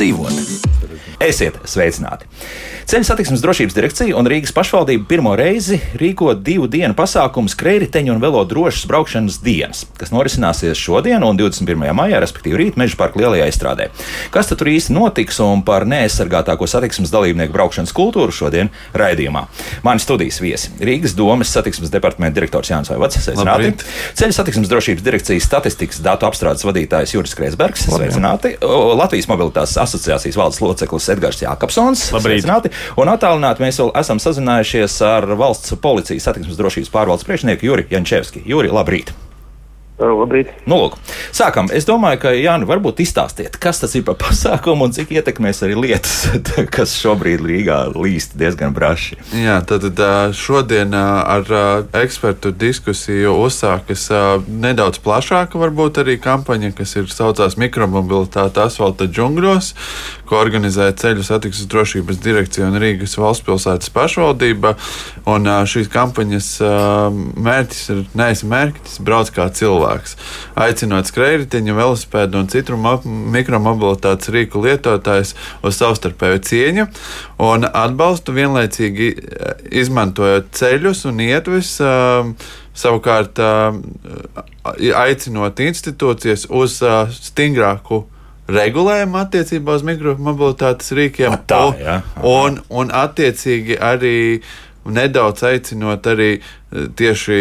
labāk dzīvot. Esiet sveicināti! Ceļu satiksmes drošības direkcija un Rīgas pašvaldība pirmo reizi rīko divu dienu pasākumu skrējriteņu un velo drošas braukšanas dienas, kas norisināsies šodien un 21. maijā, respektīvi rīt Meža parka lielajā izstrādē. Kas tad tur īsti notiks un par neaizsargātāko satiksmes dalībnieku braukšanas kultūru šodien raidījumā? Mani studijas viesi - Rīgas domas satiksmes departamenta direktors Jānis Vaivats, sveicināti! Ceļu satiksmes drošības direkcijas statistikas datu apstrādes vadītājs Juris Kreisbergs, sveicināti! Latvijas mobilitātes asociācijas valdes loceklis Edgars Jākapsons. Labrīt. Sveicināti. Un attālināti mēs vēl esam sazinājušies ar valsts policijas satiksmes drošības pārvaldes priekšnieku Juri Jančevski. Juri, labrīt! Labrīt. Nu, lūk, sākam. Es domāju, ka Jānis varbūt izstāstiet, kas tas ir par pasākumu un cik ietekmēs arī lietas, kas šobrīd Rīgā līst diezgan braši. Jā, tad šodien ar ekspertu diskusiju uzsākas nedaudz plašāka varbūt arī kampaņa, kas ir saucās mikromobilitāte asfalta džungļos, ko organizē Ceļu satiksmes drošības direkcija un Rīgas valsts pilsētas pašvaldība. Un šīs kampaņas mērķis ir nevis mērķis, brauc kā cilvēks. Aicinot skrējēju, velosipēdu un citu mo- mikromobilitātes rīku lietotājus uz savstarpēju cieņu un atbalstu vienlaicīgi izmantojot ceļus un ietves. eh, Savukārt, aicinot institūcijas uz stingrāku regulējumu attiecībā uz mikromobilitātes rīkiem, tā, un- un, un attiecīgi arī nedaudz aicinot arī tieši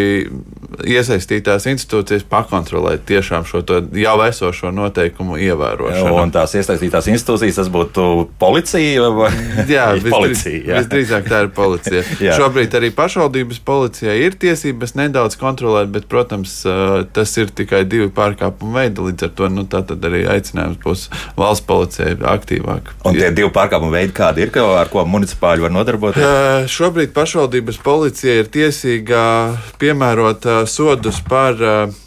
iesaistītās institūcijas pakontrolēt tiešām šo jau esošo noteikumu ievērošanu. Un tās iesaistītās institūcijas, tas būtu policija vai Jā, policija. jā. visdrīzāk tā ir policija. Šobrīd arī pašvaldības policijai ir tiesības nedaudz kontrolēt, bet, protams, ā, tas ir tikai divi pārkāpumu veidi. Līdz ar to nu, arī aicinājums būs valsts policijai aktīvāk. Un tie divi pārkāpumu veidi, kādi ir, ar ko municipāļi var nodarboties? Uh, Šobrīd pašvaldības policija ir tiesīga piemērot uh, sodus par uh,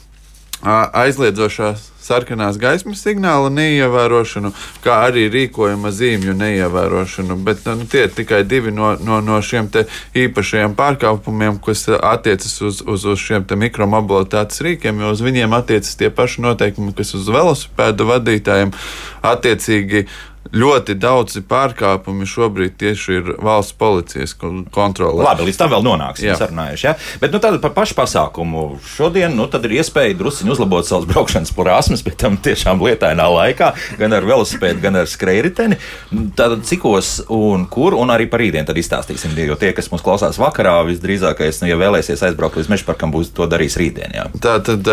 aizliedzošās sarkanās gaismas signāla neievērošanu, kā arī rīkojuma zīmju neievērošanu. Bet nu, tie ir tikai divi no, no, no šiem īpašajiem pārkāpumiem, kas attiecas uz, uz, uz šiem te mikromobilitātes rīkiem, jo uz viņiem attiecas tie paši noteikumi, kas uz velosipēdu vadītājiem attiecīgi. Ļoti daudzi pārkāpumi šobrīd tieši ir valsts policijas kon- kontrolē. Labi, līdz tam vēl nonāksim. Sarunājuši, ja? Bet nu, par pašu pasākumu. Šodien nu, tad ir iespēja druskuļi uzlabot savas braukšanas prasmes, bet tam tiešām lietainā laikā, gan ar velosipēdu, gan ar skrējēju. Tad cikos un kur, un arī par rītdienu tad izstāstīsim. Jo tie, kas mums klausās vakarā, visdrīzākais, nu, ja vēlēsies aizbraukt līdz meža parkam, būs to darīs rītdien. Jā. Tā tad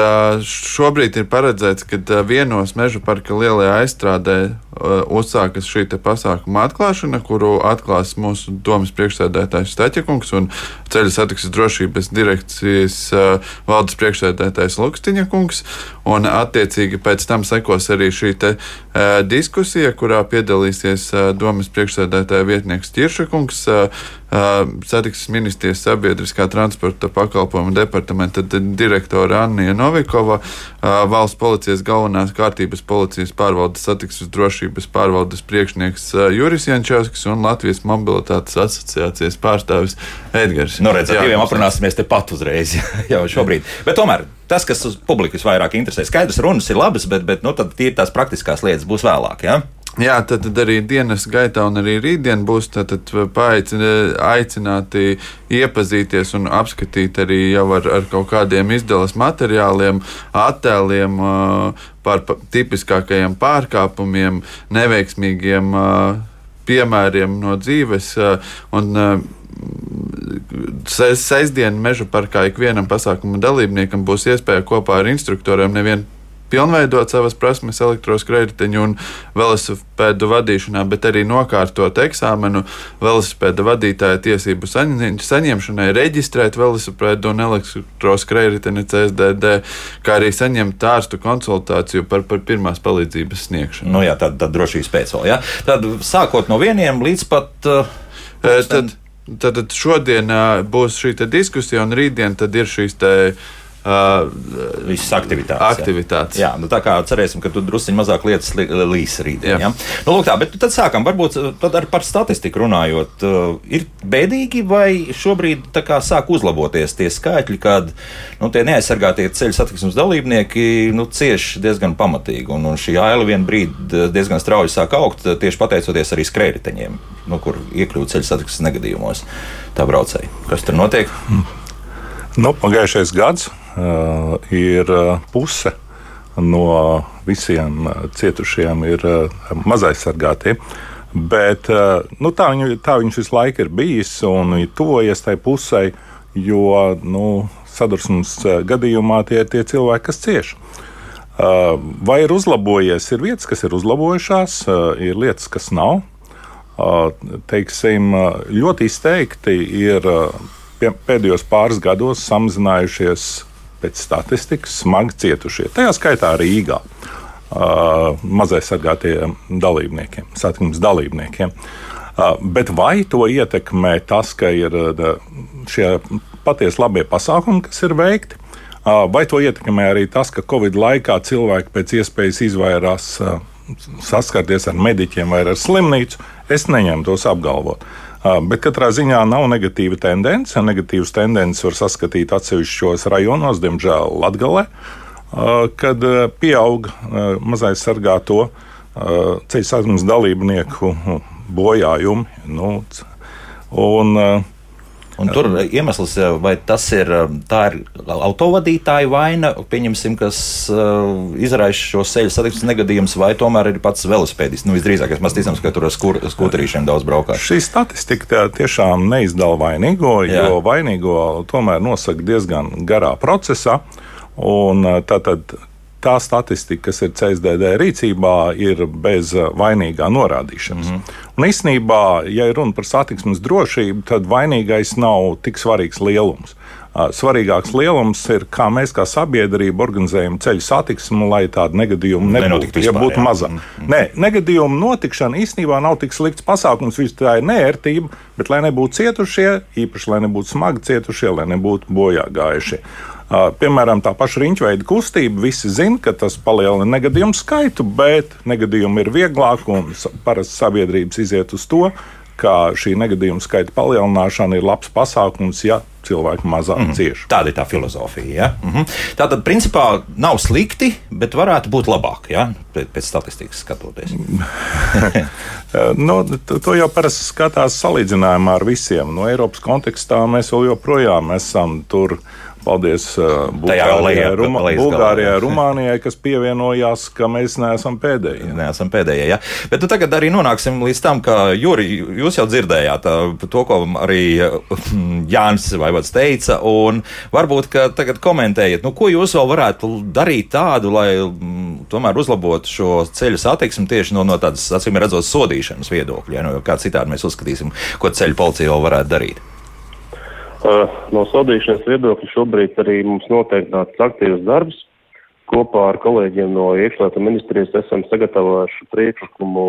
šobrīd ir paredzēts, ka vienos meža parka lielajā aizstrādē ā, uzsākas šī pasākuma atklāšana, kuru atklās mūsu domas priekšsēdētājs Staķakungs un ceļu satiksmes drošības direkcijas ā, valdes priekšsēdētājs Lukstiņa kungs. Un attiecīgi pēc tam sekos arī šī te, ā, diskusija, kurā piedalīsies ā, domas priekšsēdētāja vietnieks Tiršakungs. ā, ā, Satiksmes ministrijas sabiedriskā transporta pakalpojumu departamenta di- direktore Anna Novikova, ā, valsts policijas galvenās kārtības policijas pārvaldes satiksmes drošības pārvaldes priekšnieks ā, Juris Jančevskis un Latvijas mobilitātes asociācijas pārstāvis Edgars. Nu, redziet, Jā, diviem aprunāsimies tepat uzreiz, jau šobrīd. Bet tomēr tas, kas uz publiku visvairāk interesē, skaidrs, runas ir labas, bet, bet nu, tad tie tās praktiskās lietas būs vēlāk. Ja? Jā, tad, tad arī dienas gaitā un arī rītdien būs paaicina- aicināti iepazīties un apskatīt arī jau ar, ar kaut kādiem izdeles materiāliem, attēliem ā, par pa- tipiskākajiem pārkāpumiem, neveiksmīgiem ā, piemēriem no dzīves. Un, ā, ses- Sestdien meža parkā ikvienam pasākuma dalībniekam būs iespēja kopā ar instruktoriem nevien pilnveidot savas prasmes elektroskrējēju un velosipēdu vadīšanā, bet arī nokārtot eksāmenu velosipēda vadītāja tiesību saņem, saņemšanai, reģistrēt velosipēdu un elektroskrējēju CSDD, kā arī saņemt ārstu konsultāciju par, par pirmās palīdzības sniegšanu. Nu, jā, tad, tad drošības pēc vēl. Ja? Tad sākot no vieniem līdz pat. Uh, Eh, Tad, tad, tad šodien ā, būs šī diskusija, un rītdien tad ir šīs te, Uh, Visas aktivitātes. aktivitātes. Jā, nu tā kā cerēsim, ka tu druskuļi mazāk lietas li- līs rītdien. Jā. Ja? Nu, lūk, tā, bet tad sākam. Varbūt uh, tad ar par statistiku runājot. Uh, ir bēdīgi vai šobrīd tā kā sāk uzlaboties tie skaitļi, kad nu, tie neaizsargātie ceļu satiksmes dalībnieki nu, cieši diezgan pamatīgi. Un, un šī aila vien brīdi diezgan strauji sāk augt uh, tieši pateicoties arī skrējēji, nu, kur iekļūt ceļu satiksmes negadījumos. Tā braucēji. Kas tur notiek? Nu, pagājušais gads uh, ir uh, puse no visiem uh, cietušajiem ir mazaizsargātie. Bet nu, tā, viņu, tā viņš visu laiku ir bijis un ir tuvojies tai pusē, jo nu, sadursmes gadījumā tie ir tie cilvēki, kas cieš. Uh, vai ir uzlabojies? Ir vietas, kas ir uzlabojušās, ir lietas, kas nav. Teiksim, ļoti izteikti ir pēdējos pāris gados samazinājušies pēc statistikas smagi cietušie. Tajā skaitā Rīgā uh, mazaisargātie dalībniekiem, satiksmes dalībniekiem. Uh, Bet vai to ietekmē tas, ka ir uh, šie patiesi labie pasākumi, kas ir veikti? Vai to ietekmē arī tas, ka Covid laikā cilvēki pēc iespējas izvairās saskarties ar mediķiem vai ar slimnīcu? Es neņemu tos apgalvot. Uh, Bet katrā ziņā nav negatīva tendence. Negatīvas tendences var saskatīt atsevišķos rajonos, diemžēl Latvijā, kad uh, pieaug uh, mazais sargāto uh, ceļu satiksmes dalībnieku bojājumi. Nu, un, uh, Un tur iemesls, vai tas ir, tā ir autovadītāja vaina, pieņemsim, kas uh, izraisa šo ceļu satiksmes negadījumus, vai tomēr ir pats velospēdists. Nu, visdrīzāk, mēs ticam, ka tur ar skur, skuterīšiem daudz braukā. Šī statistika tiešām neizdala vainīgo, Jā. jo vainīgo tomēr nosaka diezgan garā procesā. Un, tātad, tā statistika, kas ir CSDD rīcībā, ir bez uh, vainīgā norādīšanas. Mm -hmm. Un īsnībā, ja runa par satiksmes drošību, tad vainīgais nav tik svarīgs lielums. Uh, Svarīgāks lielums ir, kā mēs kā sabiedrība organizējam ceļu satiksmu, lai tādu negadījumu nebūtu. Nenotiktu Ja būtu jā. mazāk. Nē, negadījumu notikšana īstenībā nav tik slikts pasākums. Viss tā ir nērtība, bet lai nebūtu cietušie, īpaši lai nebūtu smagi cietušie, lai nebūtu bojā gājušie. Uh, Piemēram, tā paša riņķveida kustība. Visi zina, ka tas palielina negadījumu skaitu, bet negadījumi ir vieglāk un parasti sabiedrības iziet uz to, ka šī negadījuma skaita palielināšana ir labs pasākums, ja cilvēki mazāk mm -hmm. cieši. Tāda ir tā filozofija. Ja? Mhm. Tā tad, principā, nav slikti, bet varētu būt labāk, ja? pēc, statistikas skatoties. Nu, to- jau parasti skatās salīdzinājumā ar visiem. No Eiropas kontekstā mēs joprojām esam tur. Paldies uh, Bulgārijai, Ruma, Bulgārijai jā. Rumānijai, kas pievienojās, ka mēs neesam pēdējie. Nē, esam pēdējie. Ja? Bet nu, tagad arī nonāksim līdz tam, ka Juri, jūs jau dzirdējāt ā, to, ko arī hm, Jānis Vaivots teica. un Varbūt, ka tagad komentējiet, nu, ko jūs vēl varētu darīt tādu, lai mm, tomēr uzlabotu šo ceļu satiksmi tieši no, no tādas, acīm redzot, sodīšanas viedokļa. Ja? Nu, kā citādi mēs uzskatīsim, ko ceļu policija vēl varētu darīt. Uh, No sodīšanas viedokļa šobrīd arī mums notiek tāds aktīvs darbs. Kopā ar kolēģiem no iekšlietu ministrijas esam sagatavojuši priekšlikumu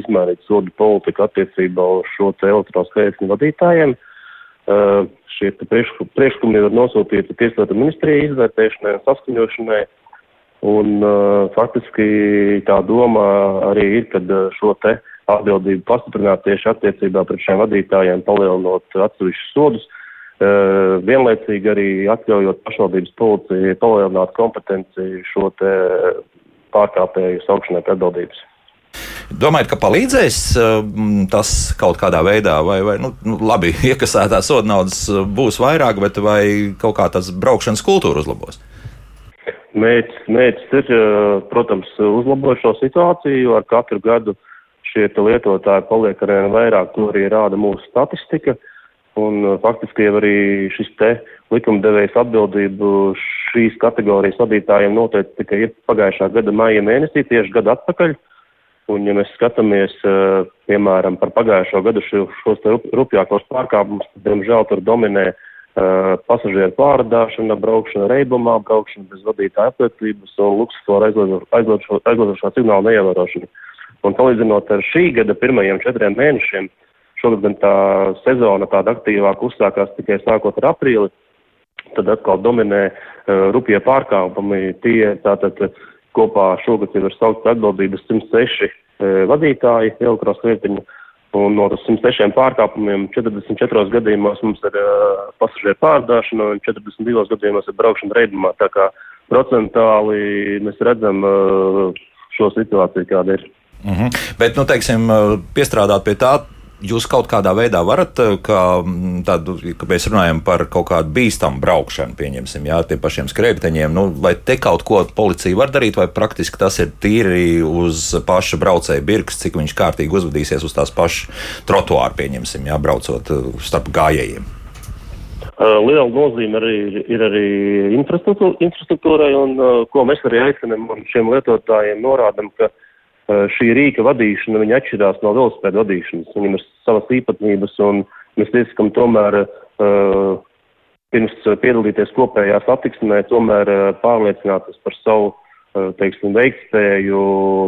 izmērīt sodu politiku attiecībā uz šo elektroskaitļu vadītājiem. Uh, šie priekšlikumi ir nosūtīti tieslietu ministrijai izvērtēšanai un saskaņošanai. Un uh, faktiski tā doma arī ir, ka šo te atbildību pastiprināt tieši attiecībā pret šiem vadītājiem, palielinot atsevišķus sodus. Uh, vienlaicīgi arī atļaujot pašvaldības policijai palielināt kompetenci šo pārkāpēju saukšanai pie atbildības. Domājat, ka palīdzēs tas kaut kādā veidā, vai, vai nu, nu, labi, iekasētā soda naudas uh, būs vairāk, bet vai kaut kā tas braukšanas kultūra uzlabos? Mērķis, mērķis ir, protams, uzlabot šo situāciju, jo ar katru gadu šie lietotāji paliek arvien vairāk, to arī rāda mūsu statistika. Un eh, faktiski jau arī šis te likumdevējs atbildību šīs kategorijas vadītājiem noteica tikai ir pagājušā gada maija mēnesī, tieši gadu atpakaļ. Un, ja mēs skatāmies, eh, piemēram, par pagājušo gadu šo, šos rupjākos pārkāpumus, tad, diemžēl, tur dominē uh, pasažieru pārādāšana, braukšana reibumā, braukšana bez vadītāja apliecības un luksusforu aizliedošo aizliedošo signālu neievērošana. Un salīdzinot ar šī gada pirmajiem četriem mēnešiem, šogad gan tā sezona tāda aktīvāk uzsākās tikai sākot ar aprīli, tad atkal dominē uh, rupie pārkāpumi. Tie tātad kopā šogad ir saukts atbildības 106 uh, vadītāji Elkros lietiņu. Un no 106 pārkāpumiem 44 gadījumos mums ir uh, pasažieru pārdāšana un 42 gadījumos ir braukšana reidumā. Tā kā procentāli mēs redzam uh, šo situāciju, kāda ir. Mm -hmm. Bet, nu, teiksim, piestrādāt pie tā, Jūs kaut kādā veidā varat, eh, ka, mm, tādu, ka mēs runājam par kaut kādu bīstamu braukšanu, pieņemsim, jā, tiem pašiem skrējēji. Nu, vai te kaut ko policija var darīt, vai praktiski tas ir tīri uz paša braucēja birks, cik viņš kārtīgi uzvedīsies uz tās pašas trotuāru, pieņemsim, jā, braucot eh, starp gājējiem? Uh, liela nozīme arī ir, ir arī infrastruktūrai, un ko mēs arī aicinām šiem lietotājiem norādam, ka uh, Eh, šī rīka vadīšana atšķirās no velospēda vadīšanas. Viņam ir savas īpatnības, un mēs tieskam tomēr uh, pirms piedalīties kopējā satiksmē, tomēr uh, pārliecināties par savu, uh, teiksim, veiktspēju,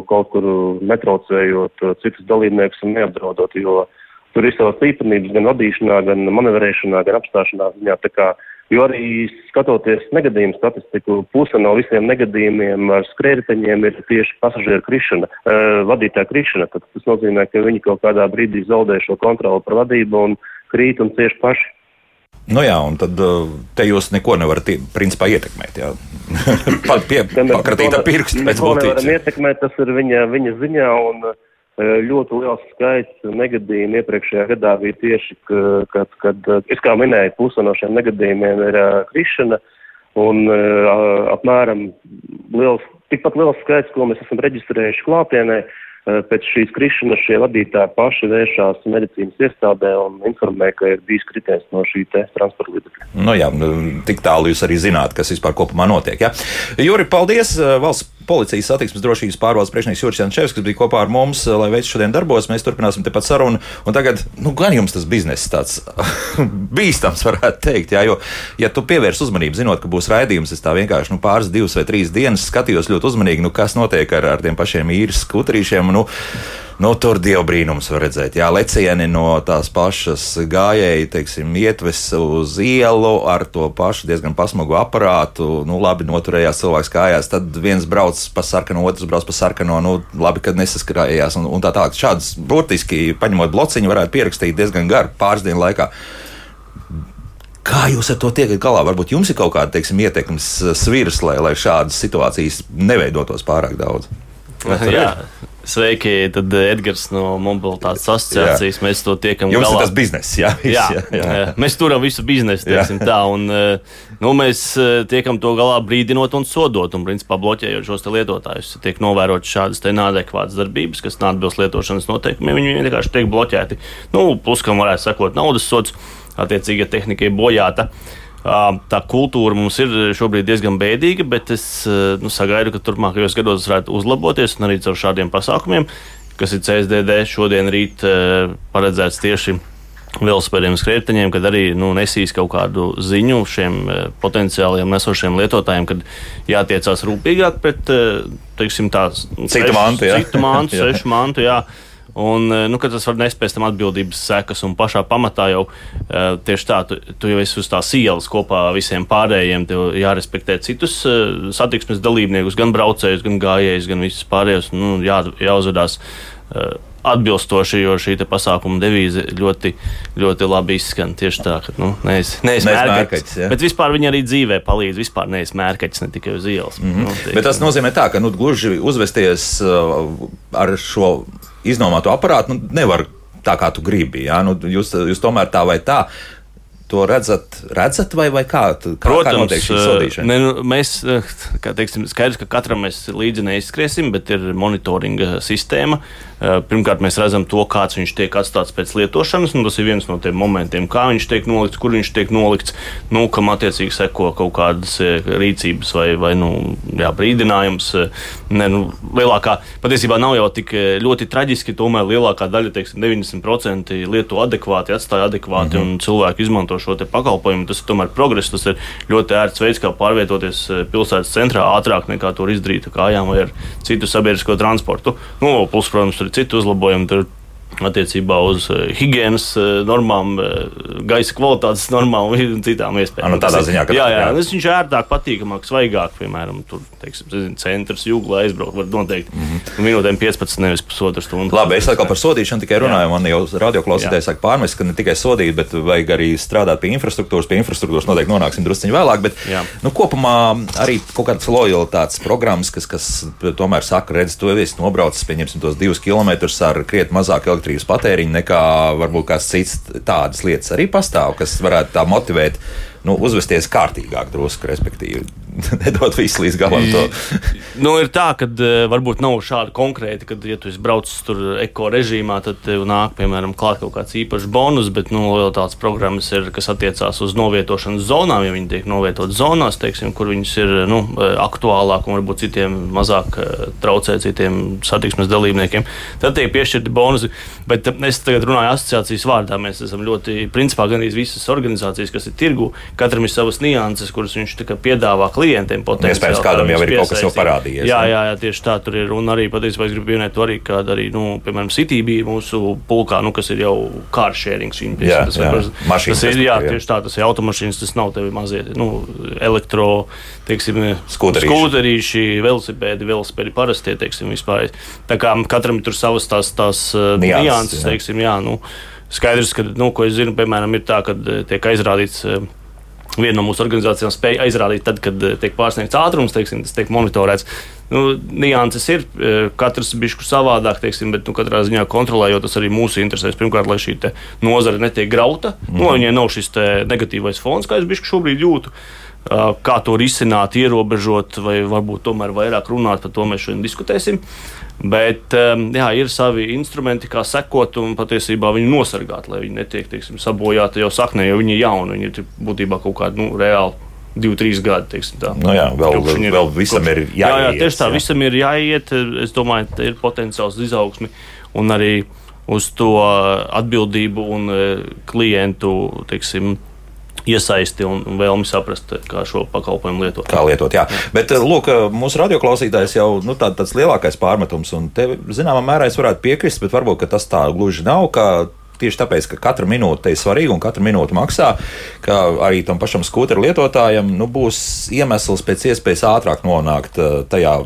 kaut kur netraucējot citus dalībniekus un neapdraudot, jo tur ir savas īpatnības gan vadīšanā, gan manevrēšanā, gan apstāšanās ziņā. Tā kā Jo arī skatoties negadījumu statistiku, puse no visiem negadījumiem ar skrējējiņiem ir tieši pasažieru krišana, uh, vadītāja krišana. Tad tas nozīmē, ka viņi kaut kādā brīdī zaudē šo kontroli par vadību un krīt un cieši paši. Nu jā, un tad te jūs neko nevarat principā ietekmēt. Pat pie, pakratīt ar pirkstu pēc būtības. Ietekmēt, tas ir viņa, viņa ziņā. Un, uh, ļoti liels skaits negadījumu iepriekšējā gadā bija tieši, kad, kad es kā minēju, puse no šiem negadījumiem ir uh, krišana un uh, apmēram liels, tikpat liels skaits, ko mēs esam reģistrējuši klātienē. Uh, pēc šīs krišanas šie vadītāji paši vēršās medicīnas iestādē un informē, ka ir bijis kritiens no šī transporta līdzekļa. Nu jā, nu, tik tālu jūs arī zināt, kas vispār kopumā notiek. Ja? Juri, paldies! Valsts policijas satiksmes drošības pārvaldes priekšnieks Juris Jančevs, kas bija kopā ar mums, lai veiktu šodien darbos. Mēs turpināsim tepat sarunu. Un tagad, nu, gan jums tas bizness tāds bīstams, varētu teikt. Jā, jo, ja tu pievērs uzmanību, zinot, ka būs raidījums, es tā vienkārši nu, pāris, divas vai trīs dienas skatījos ļoti uzmanīgi, nu, kas notiek ar, ar tiem pašiem īres skuterīšiem. Nu, Nu, tur dievu brīnums var redzēt. Jā, lecieni no tās pašas gājēji, teiksim, ietves uz ielu ar to pašu diezgan pasmagu aparātu. Nu, labi, noturējās cilvēks kājās, tad viens brauc pa sarkano, otrs brauc pa sarkano. Nu, labi, kad nesaskarājās un, un tā tālāk. Šādas burtiski paņemot blociņu varētu pierakstīt diezgan garu pāris dienu laikā. Kā jūs ar to tiekat galā? Varbūt jums ir kaut kāda teiksim, ietekmes svirs, lai, lai šādas situācijas neveidotos pārāk daudz. Jā, Sveiki, tad Edgars no mobilitātes asociācijas. Jā. Mēs to tiekam Jums galā. Jums ir tas bizness, jā, viss, jā, jā, jā. Mēs turam visu biznesu, teiksim jā. tā. Un, eh, nu, mēs eh, tiekam to galā brīdinot un sodot, un principā bloķējot šos lietotājus. Tiek novērot šādas neadekvātas darbības, kas neatbilst lietošanas noteikumiem. Viņi vienkārši tiek bloķēti. Nu, plus, kam varētu sekot naudas sots, attiecīgi, ja tehnika ir bojāta. Tā kultūra mums ir šobrīd diezgan bēdīga, bet es nu, sagaidu, ka turpmākajos gados varētu uzlaboties un arī caur šādiem pasākumiem, kas ir CSDD šodien rīt paredzēts tieši velospēdiem skrējējiem, kad arī nu, nesīs kaut kādu ziņu šiem potenciāliem nesošiem lietotājiem, kad jātiecās rūpīgāk pret teiksim, tās citu mantu, citu mantu, sešu mantu. Jā. Un, eh, nu, tas var nest pēc tam atbildības sekas, un pašā pamatā jau uh, tieši tā, tu, tu jau esi uz tās ielas kopā ar visiem pārējiem. Tev jārespektē citus uh, satiksmes dalībniekus, gan braucējus, gan gājējus, gan visus pārējos. Nu, jā, jāuzvedās uh, atbilstoši, jo šī pasākuma devīze ļoti, ļoti labi izskan. Tieši tā, ka nu, neesmu mērķis. Bet vispār viņi arī dzīvē palīdz. Vispār neesmu mērķis, ne tikai uz ielas. Mm -hmm. nu, bet tas nozīmē tā, ka nu, gluži uzvesties uh, ar šo iznomātu aparātu nu, nevar tā, kā tu gribi. Ja? Nu, jūs, jūs tomēr tā vai tā to redzat, redzat vai, vai kā? kā Protams, kā notiek šī sodīšana? Ne, nu, mēs, kā teiksim, skaidrs, ka katram mēs līdzi neizskriesim, bet ir monitoringa sistēma. Pirmkārt, mēs redzam to, kāds viņš tiek atstāts pēc lietošanas, tas ir viens no tiem momentiem, kā viņš tiek nolikts, kur viņš tiek nolikts, nu, kam attiecīgi seko kaut kādas rīcības vai, vai nu, jā, brīdinājums. Ne, nu, lielākā, patiesībā nav jau tik ļoti traģiski, tomēr lielākā daļa, teiksim, 90% lieto adekvāti, atstāja adekvāti, mm -hmm. un cilvēki izmanto šo pakalpojumu. Tas ir tomēr progress, tas ir ļoti ērts veids, kā pārvietoties eh, pilsētas centrā ātrāk nekā to izdarīt kājām vai ar citu sabiedrisko transportu. Nu, plus, protams, tur ir citi uzlabojumi. Tur attiecībā uz higiēnas normām, gaisa kvalitātes normām un citām iespējām. Nu, tādā ziņā, ka jā, jā, jā. viņš ir ērtāk, patīkamāk, svaigāk, piemēram, tur, teiksim, centrs, jūglā aizbraukt var noteikti mm -hmm. minūtēm 15, nevis pusotru stundu. Labi, es atkal par sodīšanu tikai runāju. Man jau radioklausītājs saka pārmest, ka ne tikai sodīt, bet vajag arī strādāt pie infrastruktūras. Pie infrastruktūras noteikti nonāksim drusciņi vēlāk, bet jā. nu, kopumā arī kaut kādas lojalitātes programmas, kas, kas tomēr saka, redz, tu esi nobraucis, pieņemsim tos divus kilometrus ar krietni mazāk elektrības patēriņu nekā varbūt kāds cits tādas lietas arī pastāv, kas varētu tā motivēt nu, uzvesties kārtīgāk, drusku, respektīvi, nedot visu līdz galam. Nu, ir tā, ka uh, varbūt nav šādi konkrēti, ka, ja tu esi braucis tur eko režīmā, tad tev nāk, piemēram, klāt kaut kāds īpašs bonus, bet, nu, tāds programmas ir, kas attiecās uz novietošanas zonām, ja viņi tiek novietoti zonās, teiksim, kur viņas ir, nu, aktuālāk un varbūt citiem mazāk traucē citiem satiksmes dalībniekiem, tad tiek piešķirti bonusi. Bet es tagad runāju asociācijas vārdā. Mēs esam ļoti, principā, gan visas organizācijas, kas ir tirgu, Katram ir savas nianses, kuras viņš piedāvā klientiem. Iespējams, kādam jau ir kaut kas jau parādījies. Jā, jā, jā, tieši tā tur ir. Un arī patiesībā es gribu pieminēt arī, ka arī, nu, piemēram, City bija mūsu pulkā, nu, kas ir jau kāršērings. Jā, tas, jā. Ir, tas ir, jā, tieši tā, tas ir automašīnas, tas nav tevi mazie, nu, elektro, teiksim, skūterīši, skūterīši velosipēdi, velosipēdi parastie, teiksim, vispār. Tā kā katram ir tur savas tās, tās nianses, teiksim, jā, nu, skaidrs, ka, nu, ko es zinu, piemēram, ir tā, ka tiek aizrādīts viena no mūsu organizācijām spēja aizrādīt, tad, kad eh, tiek pārsniegts ātrums, teiksim, tas tiek monitorēts. Nu, nianses ir, eh, katrs bijis savādāk, teiksim, bet nu, katrā ziņā kontrolējot, tas arī mūsu interesēs. Pirmkārt, lai šī nozare netiek grauta, mm. nu, lai viņai nav šis negatīvais fons, kā es biju šobrīd jūtu. Kā to risināt, ierobežot, vai varbūt tomēr vairāk runāt par to mēs šodien diskutēsim. Uh, Bet um, jā, ir savi instrumenti, kā sekot un patiesībā viņu nosargāt, lai viņi netiek teiksim, sabojāti jau saknē, jo viņi ir jauni. Viņi ir būtībā kaut kādi nu, reāli divi, trīs gadi. Teiksim, nu jā, vēl, vēl, ir, vēl visam kopš, ir jāiet. Jā, jā, tieši tā, jā. visam ir jāiet. Es domāju, ka ir potenciāls izaugsmi un arī uz to atbildību un eh, klientu teiksim, iesaisti un, un vēlmi saprast, kā šo pakalpojumu lietot. Kā lietot, jā. jā. Bet, eh, lūk, mūsu radioklausītājs jau nu, tā, tāds lielākais pārmetums, un te, zināmā mērā es varētu piekrist, bet varbūt tas tā gluži nav. Tieši tāpēc, ka katra minūte ir svarīga un katra minūte maksā, ka arī tam pašam skūteru lietotājam nu, būs iemesls pēc iespējas ātrāk nonākt uh, tajā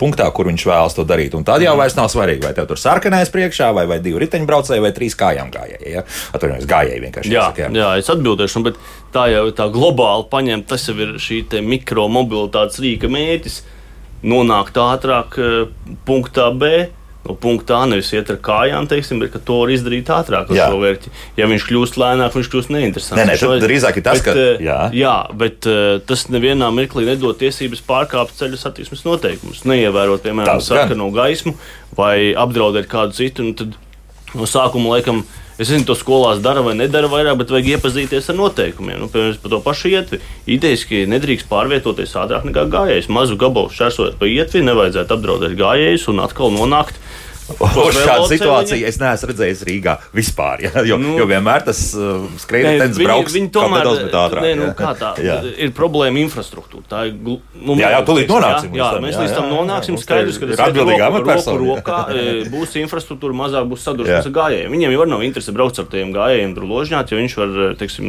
punktā, kur viņš vēlas to darīt. Un tad jau vairs nav svarīgi, vai tev tur sarkanais priekšā, vai, vai divi riteņbraucēji, vai trīs kājām gājēji. Ja? Atvainojos, gājēji vienkārši. Jā, jāsaka, jā. jā, es atbildēšu, bet tā jau tā globāli paņemta, tas jau ir šī mikromobilitātes rīka mērķis nonākt ātrāk uh, punktā B no punkta A nevis iet ar kājām, teiksim, bet to var izdarīt ātrāk ar šo vērķi. Ja viņš kļūst lēnāk, viņš kļūst neinteresants. Nē, nē, tad drīzāk ir tas, bet, ka. Eh, jā, jā bet uh, tas nevienā mirklī nedod tiesības pārkāpt ceļu satiksmes noteikumus, neievērot, piemēram, sarkano gaismu vai apdraudēt kādu citu. Tad no sākuma laikam Es nezinu, to skolās dara vai nedara vairāk, bet vajag iepazīties ar noteikumiem. Nu, piemēram, par to pašu ietvi. Idejaski nedrīkst pārvietoties ātrāk nekā gājējs. Mazu gabalu šķērsojot pa ietvi, nevajadzētu apdraudēt gājējus un atkal nonākt Šāda situācija es neesmu redzējis Rīgā vispār. Ja? Jo, nu, jo vienmēr tas uh, skrejtens brauks viņi tomēr, nedaudz ātrāk. Nē, nu, kā tā jā. ir problēma infrastruktūra. Tā ir, nu, jā, jā, tūlīt nonāksim. Jā, jā, mēs līdz tam nonāksim. Skaidrs, ka tas ir. Rokā e, būs infrastruktūra, mazāk būs sadursmes ar gājējiem. Viņiem jau nav interese braukt ar tiem gājējiem tur ložņāt, jo viņš var, e, teiksim,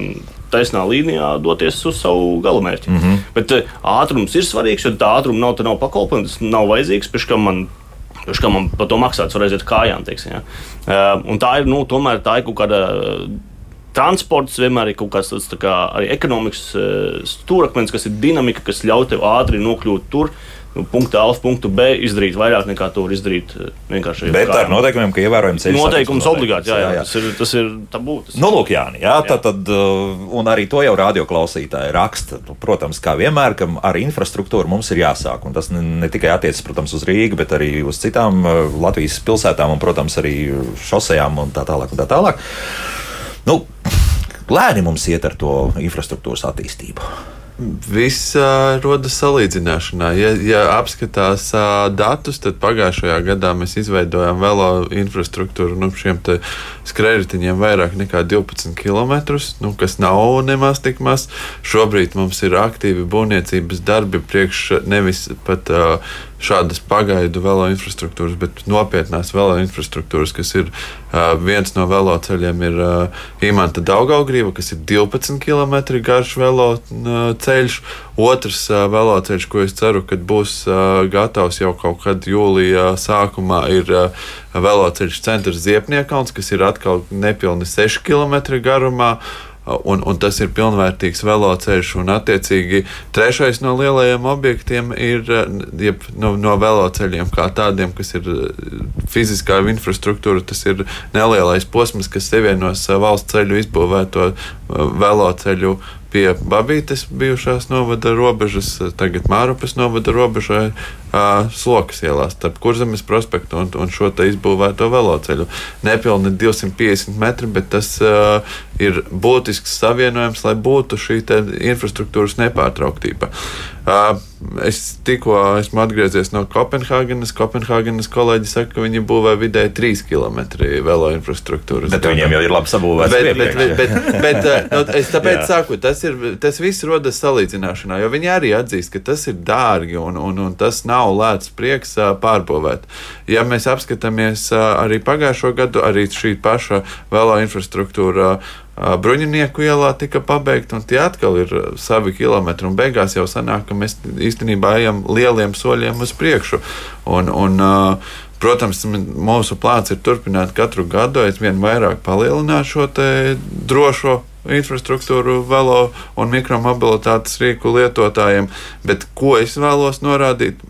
taisnā līnijā doties uz savu galamērķi. Mm -hmm. Bet e, ātrums ir svarīgs, jo tā ātruma nav, nav pakalpojums, nav vajadzīgs. Pēc tam man Kurš kā man par to maksāts, var aiziet kājām. Teiksim, ja. uh, tā ir, nu, tomēr tā ir kaut kāda. Transports vienmēr ir kaut kāds tāds kā, arī ekonomikas stūrakmens, kas ir dinamika, kas ļauj tev ātri nokļūt tur, uh, nu, punktu A uz punktu B izdarīt vairāk nekā to var izdarīt eh, vienkārši. Bet ar noteikumiem, ka ievērojam ceļu. Noteikums obligāti, jā, jā, jā. Tas ir, tas ir tabū. Tas nu, lūk, Jāni, jā, jā. Tad, tad, uh, un arī to jau radioklausītāji raksta. Nu, protams, kā vienmēr, ka ar infrastruktūru mums ir jāsāk. Un tas ne, ne tikai attiecas, protams, uz Rīgu, bet arī uz citām uh, Latvijas pilsētām un, protams, arī šosejām un tā tālāk. Un tā tālāk. Nu, lēni mums iet ar to infrastruktūras attīstību. Viss uh, rodas salīdzināšanā. Ja, ja apskatās uh, datus, tad pagājušajā gadā mēs izveidojām velo infrastruktūru nu, šiem skrējējiņiem vairāk nekā 12 km, nu, kas nav nemaz tik maz. Šobrīd mums ir aktīvi būvniecības darbi priekš nevis pat uh, šādas pagaidu velo infrastruktūras, bet nopietnās velo infrastruktūras, kas ir viens no velo ceļiem, ir Imanta Daugaugrīva, kas ir 12 km garš velo ceļš. Otrs velo ceļš, ko es ceru, ka būs gatavs jau kaut kad jūlijā sākumā, ir uh, velo ceļš centrs Ziepniekauns, kas ir atkal nepilni 6 km garumā. Uh, un, un tas ir pilnvērtīgs veloceļš. Un, attiecīgi, trešais no lielajiem objektiem ir jeb, no, no veloceļiem, kā tādiem, kas ir fiziskā infrastruktūra. Tas ir nelielais posms, kas ievienos valsts ceļu izbūvēto veloceļu pie Babītes bijušās novada robežas, tagad Mārupas novada robežai, Slokas ielā starp Kurzemes prospektu un, un šo izbūvēto veloceļu. Nepilni 250 metri, bet tas uh, ir būtisks savienojums, lai būtu šī infrastruktūras nepārtrauktība. Uh, es tikko esmu atgriezies no Kopenhāgenes. Kopenhāgenes kolēģi saka, ka viņi būvē vidēji 3 km velo infrastruktūras. Bet viņiem jau ir labi sabūvēts. Bet, bet, bet, bet, bet, bet nu, es tāpēc saku, tas, ir, tas viss rodas salīdzināšanā, jo viņi arī atzīst, ka tas ir dārgi un, un, un tas nav nav lēts prieks pārbūvēt. Ja mēs apskatāmies arī pagājušo gadu, arī šī paša velo infrastruktūra. Bruņinieku ielā tika pabeigta, un tie atkal ir savi kilometri. Beigās jau sanāk, ka mēs īstenībā ejam lieliem soļiem uz priekšu. Un, un, Protams, mūsu plāns ir turpināt katru gadu aizvien vairāk palielināt šo drošo infrastruktūru velo un mikromobilitātes rīku lietotājiem. Bet ko es vēlos norādīt?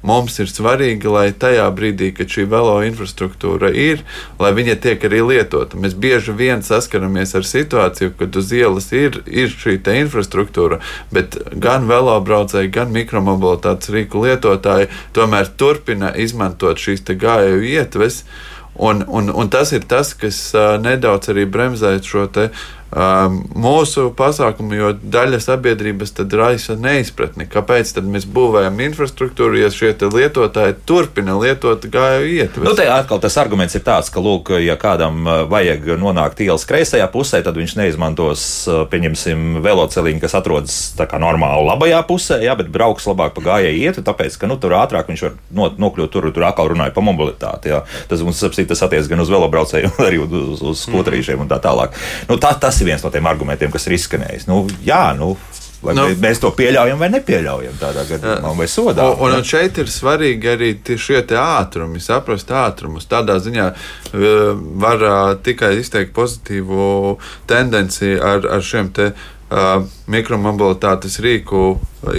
Mums ir svarīgi, lai tajā brīdī, kad šī velo infrastruktūra ir, lai viņa tiek arī lietota. Mēs bieži vien saskaramies ar situāciju, kad uz ielas ir, ir šī infrastruktūra, bet gan velobraucēji, gan mikromobilitātes rīku lietotāji tomēr turpina izmantot šīs gājēju ietves. Un, un, un tas ir tas, kas nedaudz arī bremzē šo te, uh, mūsu pasākumu, jo daļa sabiedrības tad raisa neizpratni, kāpēc mēs būvējam infrastruktūru, ja šie lietotāji turpina lietot gāju ietvaru. Nu, te atkal tas arguments ir tāds, ka, lūk, ja kādam vajag nonākt ielas kreisajā pusē, tad viņš neizmantos, pieņemsim, veloceliņu, kas atrodas tā kā normāli labajā pusē, jā, bet brauks labāk pa gājēju ietvaru, tāpēc, ka, nu, tur ātrāk viņš var no, nokļūt tur, tur atkal runāja par mobilitāti, jā. Tas mums, apsīt, tas attiec gan uz velobraucējiem, arī uz, uz, uz skotrīšiem un tā tālāk. Nu, tā, tas ir viens no tiem argumentiem, kas ir izskanējis. Nu, jā, nu, Vai nu, mēs to pieļaujam vai nepieļaujam tādā gadījumā, vai sodā. Un, un šeit ir svarīgi arī šie ātrumi, saprast ātrumus. Tādā ziņā uh, var uh, tikai izteikt pozitīvu tendenci ar, ar šiem te. Uh, mikromobilitātes rīku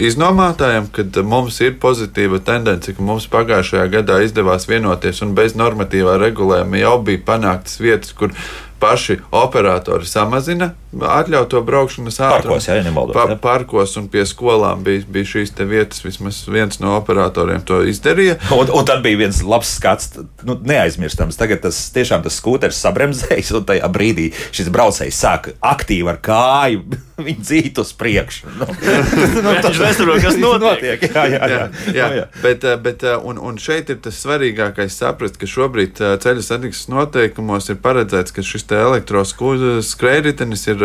iznomātājiem, kad mums ir pozitīva tendence, ka mums pagājušajā gadā izdevās vienoties un bez normatīvā regulējuma jau bija panāktas vietas, kur paši operatori samazina atļautu braukšanas ātrumu. Parkos, jā, nemaldos, pa, parkos un pie skolām bija, bija šīs vietas, vismaz viens no operatoriem to izdarīja. Un, un tad bija viens labs skats, nu, neaizmirstams. Tagad tas tiešām tas skūters sabremzējis, un tajā brīdī šis braucējs sāk aktīvi ar kāju viņu dzīt uz priekšu. Nu, nu, tas nesaprot, kas notiek. Jā, jā, jā. jā, jā. jā. Bet, bet un, un šeit ir tas svarīgākais saprast, ka šobrīd ceļu satiksmes noteikumos ir paredzēts, ka šis elektroskrējritenis ir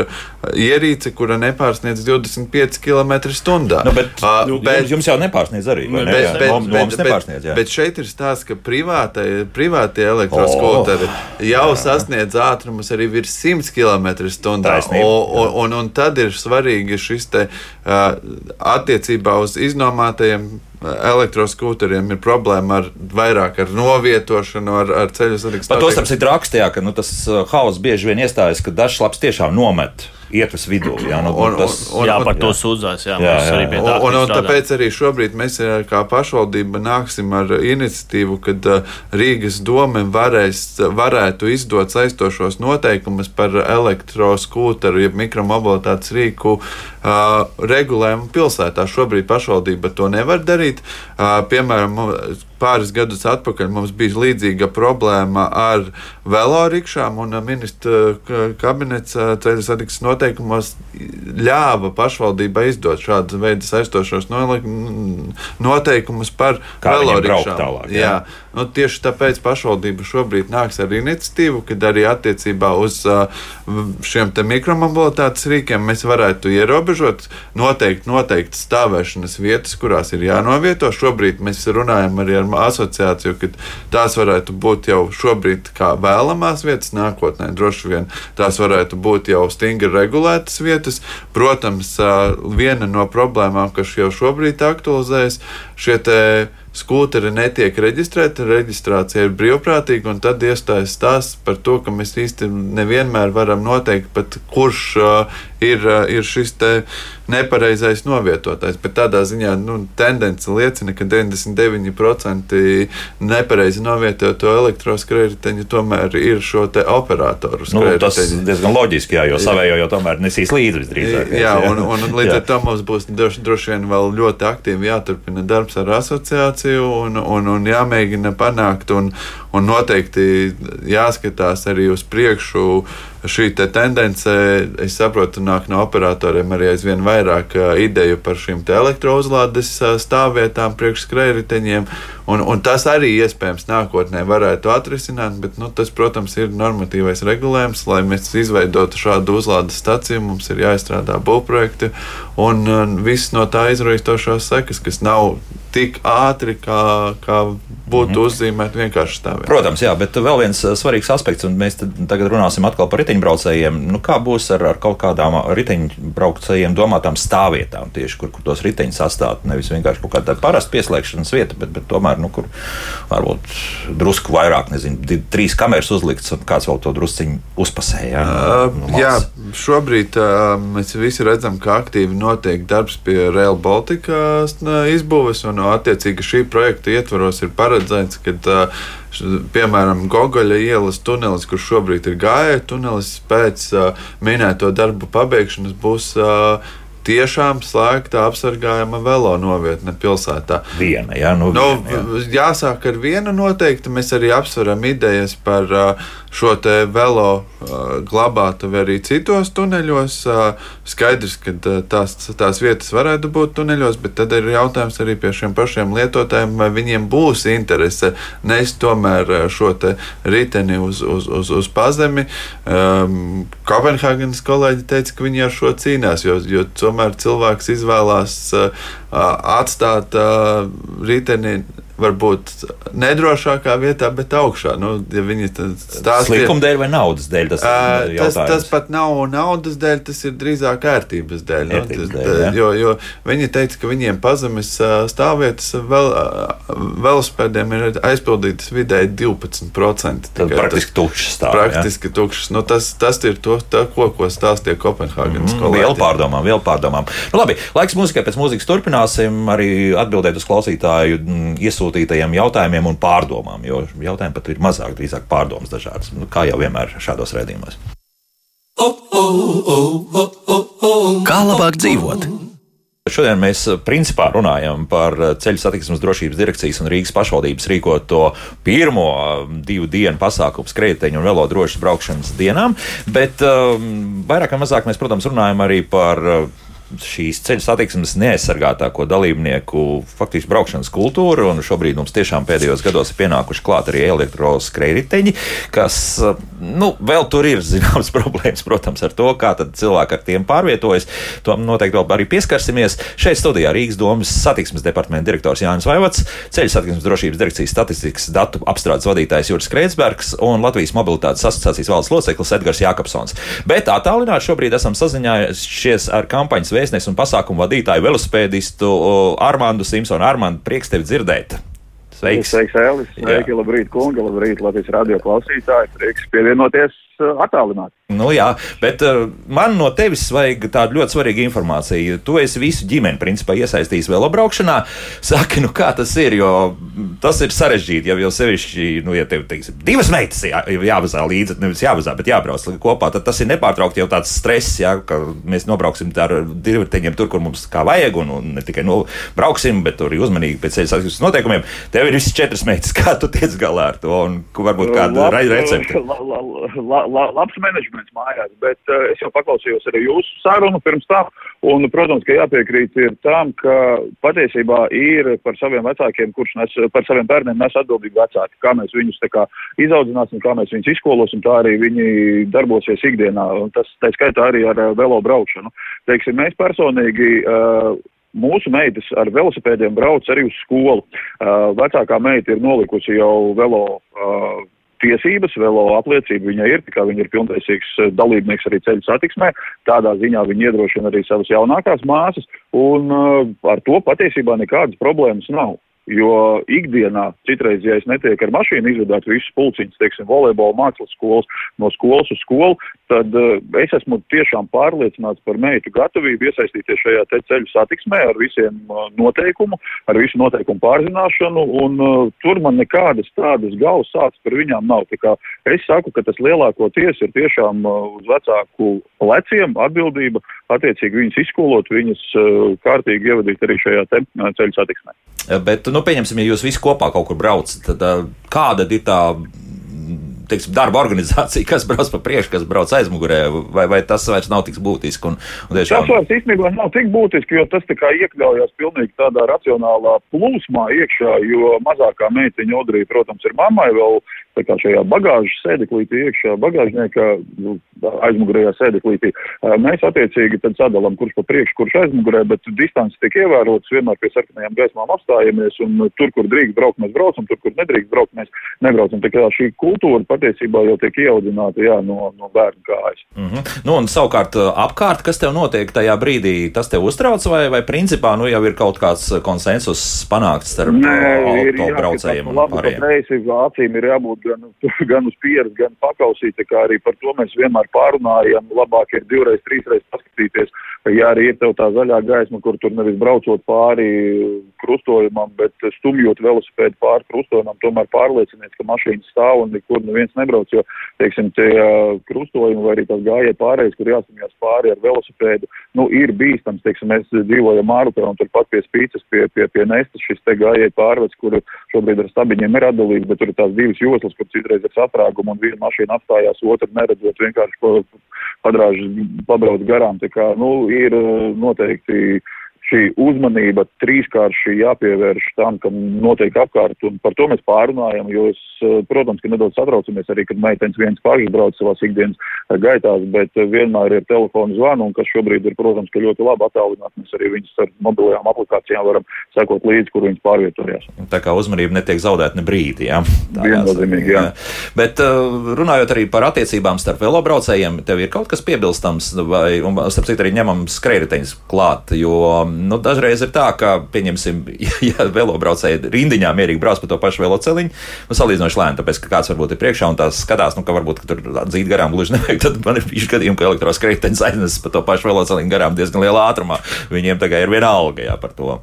ierīce, kura nepārsniedz 25 km/h. Nu, bet, uh, nu, bet, jums jau nepārsniedz arī. Ne? Bet, bet, Nom, bet, nepārsniedz, jā. bet šeit ir stāsts, ka privātai, privātie elektroskūteri oh. jau jā. sasniedz ātrumus arī virs 100 km/h. Un, un, un tad ir svarīgi šis te, uh, attiecībā uz iznomātajiem elektroskūteriem ir problēma ar vairāk ar novietošanu, ar, ar ceļu satiksmi. Par to starp citu rakstījā, ka nu, tas hauss bieži vien iestājas, ka dažs labs tiešām nomet ietves vidū. Jā, nu, un, tas, un, un, jā par to sūdzās. Jā, jā, jā. Arī tā, un, un, un tāpēc arī šobrīd mēs kā pašvaldība nāksim ar iniciatīvu, kad Rīgas doma varēs, varētu izdot saistošos noteikumus par elektroskūteru, jeb mikromobilitātes rīku uh, regulējumu pilsētā. Šobrīd pašvaldība to nevar darīt. Uh, piemēram, pāris gadus atpakaļ mums bija līdzīga problēma ar velorikšām, un ministra kabinets ceļu satiksmes noteikumos ļāva pašvaldībai izdot šādu veidu saistošos noteikumus par velorikšām. Jā. Nu, tieši tāpēc pašvaldība šobrīd nāks ar iniciatīvu, kad arī attiecībā uz šiem mikromobilitātes rīkiem mēs varētu ierobežot noteikti, noteikti stāvēšanas vietas, kurās ir jānovieto. Šobrīd mēs runājam arī ar asociāciju, ka tās varētu būt jau šobrīd kā vēlamās vietas, nākotnē droši vien tās varētu būt jau stingri regulētas vietas. Protams, viena no problēmām, kas jau šobrīd aktualizējas, šie skūteri netiek reģistrēti, reģistrācija ir brīvprātīga, un tad iestājas stāsts par to, ka mēs īsti nevienmēr varam noteikt, pat kurš uh, ir, uh, ir šis nepareizais novietotais. Bet tādā ziņā nu, tendence liecina, ka 99% nepareizi novietoto elektroskrējēju tomēr ir šo operatoru. Nu, tas diezgan loģiski, jā, jo savējo jau tomēr nesīs līdzi visdrīzāk. Jā, un, un līdz ar to mums būs droši, droši vien vēl ļoti aktīvi jāturpina darbs ar asociāciju situāciju un, un, un jāmēģina panākt. Un, un noteikti jāskatās arī uz priekšu. Šī te tendence, es saprotu, nāk no operatoriem arī aizvien vairāk ideju par šīm elektrouzlādes stāvvietām, priekšskrējriteņiem. Un, un tas arī iespējams nākotnē varētu atrisināt, bet nu, tas, protams, ir normatīvais regulējums. Lai mēs izveidotu šādu uzlādes staciju, mums ir jāizstrādā būvprojekti un viss no tā izraistošās sekas, kas nav tik ātri, kā, kā būtu mm uzzīmēti vienkārši stāvēt. Protams, jā, bet vēl viens uh, svarīgs aspekts, un mēs tagad runāsim atkal par riteņbraucējiem. Nu, kā būs ar, ar kaut kādām riteņbraucējiem domātām stāvvietām, tieši kur, kur tos riteņus atstāt? Nevis vienkārši kaut kāda parasta pieslēgšanas vieta, bet, bet tomēr, nu, kur varbūt drusku vairāk, nezinu, trīs kameras uzlikts un kāds vēl to drusciņu uzpasē. Jā, uh, no jā šobrīd uh, mēs visi redzam, ka aktīvi notiek darbs pie Rail Baltica izbūves, un attiecīgi šī projekta ietvaros ir paredzēts, ka piemēram, Gogoļa ielas tunelis, kurš šobrīd ir gājēja tunelis, pēc minēto darbu pabeigšanas būs tiešām slēgta apsargājama velo novietne pilsētā. Viena, jā, nu, nu, viena, jā. Jāsāk ar vienu noteikti. Mēs arī apsveram idejas par uh, šo te velo uh, glabātavu arī citos tuneļos. Uh, skaidrs, ka tās, tās vietas varētu būt tuneļos, bet tad ir jautājums arī pie šiem pašiem lietotājiem, vai viņiem būs interese nest tomēr šo riteni uz, uz, uz, uz pazemi. Um, Kopenhāgenes kolēģi teica, ka viņi ar šo cīnās, jo, jo tomēr cilvēks izvēlās uh, atstāt uh, riteni varbūt nedrošākā vietā, bet augšā. Nu, ja viņi stāsta likuma dēļ vai naudas dēļ, tas, uh, tas, tas pat nav naudas dēļ, tas ir drīzāk ērtības dēļ. Nu, ērtības nu, dēļ ja? jo, jo viņi teica, ka viņiem pazemes stāvvietas vēl, velospēdiem ir aizpildītas vidēji 12%. Tad praktiski tukšas stāv. Praktiski ja? tukšas. Nu, tas, tas ir to, tā, ko, ko stāstīja Kopenhāgenes mm, kolēģi. Vēl pārdomām, vēl pārdomām. Nu, labi, laiks mūzikai pēc mūzikas turpināsim arī atbildēt uz klausītāju mm, iesūtījumu nosūtītajiem jautājumiem un pārdomām, jo jautājumi pat ir mazāk, drīzāk pārdomas dažādas, nu, kā jau vienmēr šādos redzījumos. Kā labāk dzīvot? Šodien mēs principā runājam par ceļu satiksmes drošības direkcijas un Rīgas pašvaldības rīkoto pirmo divu dienu pasākumu skrejteņu un velo drošas braukšanas dienām, bet um, vairāk vai mazāk mēs, protams, runājam arī par uh, šīs ceļu satiksmes neaizsargātāko dalībnieku faktiski braukšanas kultūra, un šobrīd mums tiešām pēdējos gados ir pienākuši klāt arī elektroskrējriteņi, kas, nu, vēl tur ir zināmas problēmas, protams, ar to, kā cilvēki ar tiem pārvietojas. To noteikti vēl arī pieskarsimies. Šeit studijā Rīgas domas satiksmes departamenta direktors Jānis Vaivats, ceļu satiksmes drošības direkcijas statistikas datu apstrādes vadītājs Juris Kreitsbergs un Latvijas mobilitātes asociācijas valdes loceklis Edgars Jākapsons. Bet attālināti šobrīd esam sazinājušies ar kampaņas vēstnieku un pasākumu vadītāju velospēdistu Armāndu Simpsonu. Armāndu, prieks tevi dzirdēt! Sveiks! Sveiks, Elis! Sveiki, labrīt, kungi! Labrīt, Latvijas radio klausītāji! Prieks pievienoties attālināti! Nu, jā, bet uh, man no tevis vajag tādu ļoti svarīgu informāciju. Tu esi visu ģimeni principā, iesaistījis velobraukšanā. Saki, nu, kā tas ir, jo tas ir sarežģīti. Jau, jau sevišķi, nu, ja tev teiksim, divas meitas jā, jāvazā līdzi, nevis jāvazā, bet jābrauc kopā, tad tas ir nepārtraukti jau tāds stress, jā, ka mēs nobrauksim ar divriteņiem tur, kur mums kā vajag, un, un ne tikai nu, brauksim, bet arī uzmanīgi pēc ceļa satiksmes noteikumiem. Tev ir visas četras meitas, kā tu tiec galā ar to, un varbūt kāda recepte. La, la, la, la, labs menedžments mājās, bet uh, es jau paklausījos arī jūsu sarunu pirms tam, un, protams, ka jāpiekrīt ir tam, ka patiesībā ir par saviem vecākiem, kurš nes, par saviem bērniem nes atbildīgi vecāki, kā mēs viņus tā kā izaudzināsim, kā mēs viņus izskolosim, tā arī viņi darbosies ikdienā, un tas, tā skaitā arī ar uh, velo braukšanu. Teiksim, mēs personīgi uh, Mūsu meitas ar velosipēdiem brauc arī uz skolu. Uh, vecākā meita ir nolikusi jau velo uh, tiesības, velo apliecība viņai ir, tikai viņa ir pilntiesīgs eh, dalībnieks arī ceļu satiksmē. Tādā ziņā viņa iedrošina arī savas jaunākās māsas, un uh, ar to patiesībā nekādas problēmas nav. Jo ikdienā citreiz, ja es netieku ar mašīnu izvedāt visus pulciņus, teiksim, volejbola mākslas skolas, no skolas uz skolu, tad uh, es esmu tiešām pārliecināts par meitu gatavību iesaistīties šajā te ceļu satiksmē ar visiem uh, noteikumu, ar visu noteikumu pārzināšanu, un uh, tur man nekādas tādas galvas sācis par viņām nav. Tā kā es saku, ka tas lielākoties ir tiešām uh, uz vecāku pleciem atbildība, attiecīgi viņas izskolot, viņas uh, kārtīgi ievadīt arī šajā te uh, ceļu satiksmē. Bet, nu, pieņemsim, ja jūs visi kopā kaut kur braucat, tad kāda ir tā teiksim, darba organizācija, kas brauc pa priekšu, kas brauc aizmugurē, vai, vai tas vairs nav tik būtiski? Un, un tiešām... Tas vairs īstenībā nav tik būtiski, jo tas iekļaujas pilnīgi tādā racionālā plūsmā iekšā, jo mazākā meitiņa Odrija, protams, ir mammai vēl tā kā šajā bagāžas sēdeklītī iekšā, bagāžnieka nu, aizmugurējā sēdeklītī. Mēs attiecīgi tad sadalām, kurš pa priekšu, kurš aizmugurē, bet distance tiek ievērotas, vienmēr pie sarkanajām gaismām apstājamies, un tur, kur drīkst braukt, mēs braucam, tur, kur nedrīkst braukt, mēs nebraucam. Tā kā šī kultūra patiesībā jau tiek ieaudzināta, jā, no, no bērnu kājas. Mm -hmm. Nu, un savukārt apkārt, kas tev notiek tajā brīdī, tas tev uztrauc, vai, vai principā nu jau ir kaut kāds konsensus panākts starp autobraucējiem un pārējiem? Nē, acīm ir jābūt gan, gan uz pieres, gan pakausīt. Arī par to mēs vienmār pārunājam. Labāk ir divreiz, trīsreiz paskatīties, ja arī ir tev tā zaļā gaisma, kur tur nevis braucot pāri krustojumam, bet stumjot velosipēdu pāri krustojumam, tomēr pārliecinies, ka mašīna stāv un nekur neviens nebrauc. Jo, teiksim, tie krustojumi vai arī tās gājēji pārējais, kur jāstumjās pāri ar velosipēdu, nu, ir bīstams. Teiksim, mēs dzīvojam Mārupē un turpat pie spīces, pie, pie, pie nestas šis te gājēji pārveds, kur šobrīd ar stabiņiem ir atdalīts, bet tur ir tās divas joslas, kur citreiz ir saprāguma un viena mašīna apstājās, otra neredzot vienkārši padrāž, pabrauc garām. Tā kā, nu, ir noteikti šī uzmanība trīskārši jāpievērš tam, kam notiek apkārt, un par to mēs pārunājam, jo es, eh, protams, ka nedaudz satraucamies arī, kad meitenes viens pašas brauc savās ikdienas eh, gaitās, bet eh, vienmēr ir telefonu zvanu, un kas šobrīd ir, protams, ka ļoti labi attālināt, mēs arī viņus ar mobilajām aplikācijām varam sekot līdzi, kur viņas pārvietojās. Tā kā uzmanība netiek zaudēta ne brīdi, jā. Viennozīmīgi, jā. Bet runājot arī par attiecībām starp velobraucējiem, tev ir kaut kas piebilstams, vai, un starp citu arī ņemam skrējriteņus klāt, jo nu, dažreiz ir tā, ka, pieņemsim, ja velobraucēji rindiņā mierīgi brauc pa to pašu veloceliņu, nu, salīdzinoši lēni, tāpēc, ka kāds varbūt ir priekšā un tās skatās, nu, ka varbūt ka tur dzīt garām gluži nevajag, tad man ir bijuši gadījumi, ka elektroskrējtenis aiznes pa to pašu veloceliņu garām diezgan lielā ātrumā. Viņiem tagad ir viena alga jā, par to.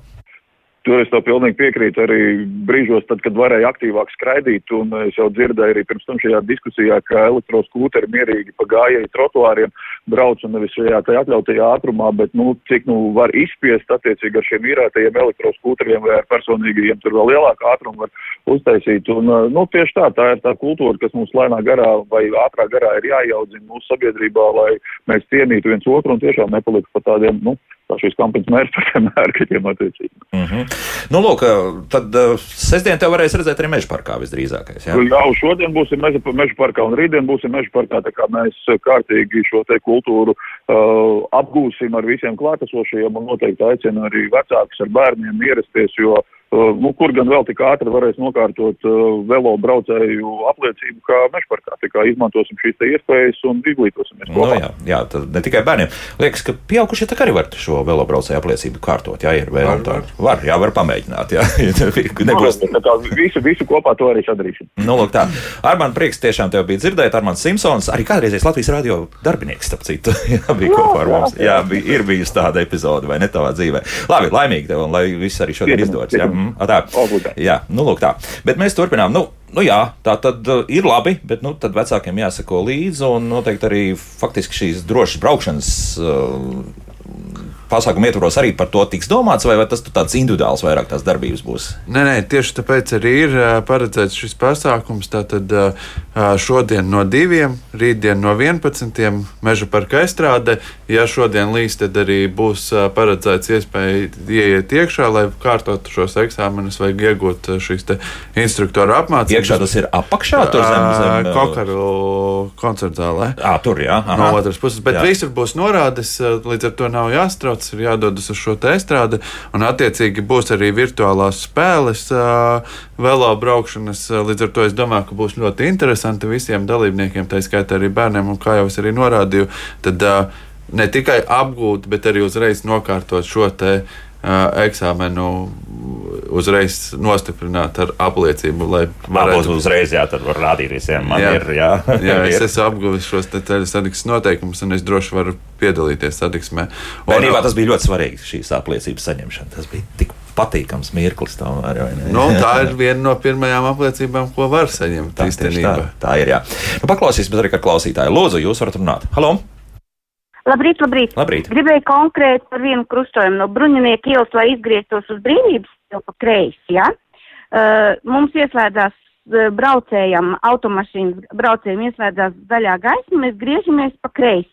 Tur es tev pilnīgi piekrītu arī brīžos, tad, kad varēja aktīvāk skraidīt, un es jau dzirdēju arī pirms tam šajā diskusijā, ka elektroskūteri mierīgi pa gājēju trotuāriem brauc un nevis šajā te atļautajā ātrumā, bet, nu, cik, nu, var izspiest attiecīgi ar šiem īrētajiem elektroskūteriem vai ar personīgajiem tur vēl lielāku ātrumu var uztaisīt. Un, nu, tieši tā, tā ir tā kultūra, kas mums lēnā garā vai ātrā garā ir jājaudzina mūsu sabiedrībā, lai mēs cienītu viens otru un tiešām nepaliktu pa tādiem, nu, šīs kampaņas mērķis par mērķiem attiecīgi. Mm -hmm. Nu, lūk, tad uh, sestdien te varēs redzēt arī meža parkā visdrīzākais. Jā, jā šodien būsim meža, meža parkā un rītdien būsim meža parkā, tā kā mēs kārtīgi šo te kultūru uh, apgūsim ar visiem klātesošajiem un noteikti aicinu arī vecākus ar bērniem ierasties, jo uh, nu, kur gan vēl tik ātri varēs nokārtot uh, velo braucēju apliecību, kā mežparkā. Tā kā izmantosim šīs iespējas un izglītosimies Nu, kopā. jā, jā, tad ne tikai bērniem. Liekas, ka pieaugušie tā arī var šo velobraucēju apliecību kārtot. Jā, ir vēl tā. var. Jā, var pamēģināt. Jā, Negūst. Tā kā visu, visu kopā to arī sadarīsim. Nu, lūk, tā. Armāns, prieks tiešām tev bija dzirdēt. Armāns Simpsons, arī kādreizējais Latvijas radio darbinieks, starp citu, jā, bija kopā ar mums. Jā, bija, ir bijusi tāda epizode, vai ne tavā dzīvē. Labi, laimīgi tev, un lai viss arī šodien izdodas. Mm, tā. Obligāti. Jā, nu, lūk, tā. Bet mēs turpinām. Nu, Nu jā, tā tad uh, ir labi, bet nu, tad vecākiem jāsako līdzi. Un noteikti arī faktiski šīs drošas braukšanas uh, pasākumu ietvaros arī par to tiks domāts, vai, vai tas tāds individuāls vairāk tās darbības būs? Nē, nē, tieši tāpēc arī ir paredzēts šis pasākums. Tātad šodien no diviem, rītdien no 11. meža parka estrāde. Ja šodien līdz, tad arī būs paredzēts iespēja ieiet iekšā, lai kārtotu šos eksāmenus, vai iegūt ā, šīs instruktoru apmācības. Iekšā tas ir apakšā, tur zem, zem Kokaru koncerta zālē. Ā, tur, jā. aha. No otras puses, bet Jā. visur būs norādes, līdz ar to nav jāstrauc, ir jādodas uz šo estrādi. Un, attiecīgi, būs arī virtuālās spēles, velo braukšanas. Līdz ar to es domāju, ka būs ļoti interesanti visiem dalībniekiem, tā skaitā arī bērniem, un kā jau es arī norādīju, tad ne tikai apgūt, bet arī uzreiz nokārtot šo te eksāmenu, uzreiz nostiprināt ar apliecību, Varbūt uzreiz, jā, var rādīt visiem. Man Jā. ir, jā. Jā, es esmu apguvis šos ceļu satiksmes noteikumus, un es droši varu piedalīties satiksmē. Un- Bērnībā tas bija ļoti svarīgi, šīs apliecības saņemšana. Tas bija tik patīkams mirklis. Tomēr? Nu, tā ir viena no pirmajām apliecībām, ko var saņemt Tā, tā, tā ir. Jā. Nu, paklausīsimies arī, kā klausītāji. Lūdzu, jūs varat runāt. Halo! Labrīt, labrīt. Labrīt. Gribēju konkrēti par vienu krustojumu no bruņinieku ielas, lai izgrieztos uz brīvības ielu pa kreisi, ja? Uh, mums ieslēdzās uh, braucējam, automašīnas braucējiem ieslēdzās zaļā gaisma, mēs griežamies pa kreisi.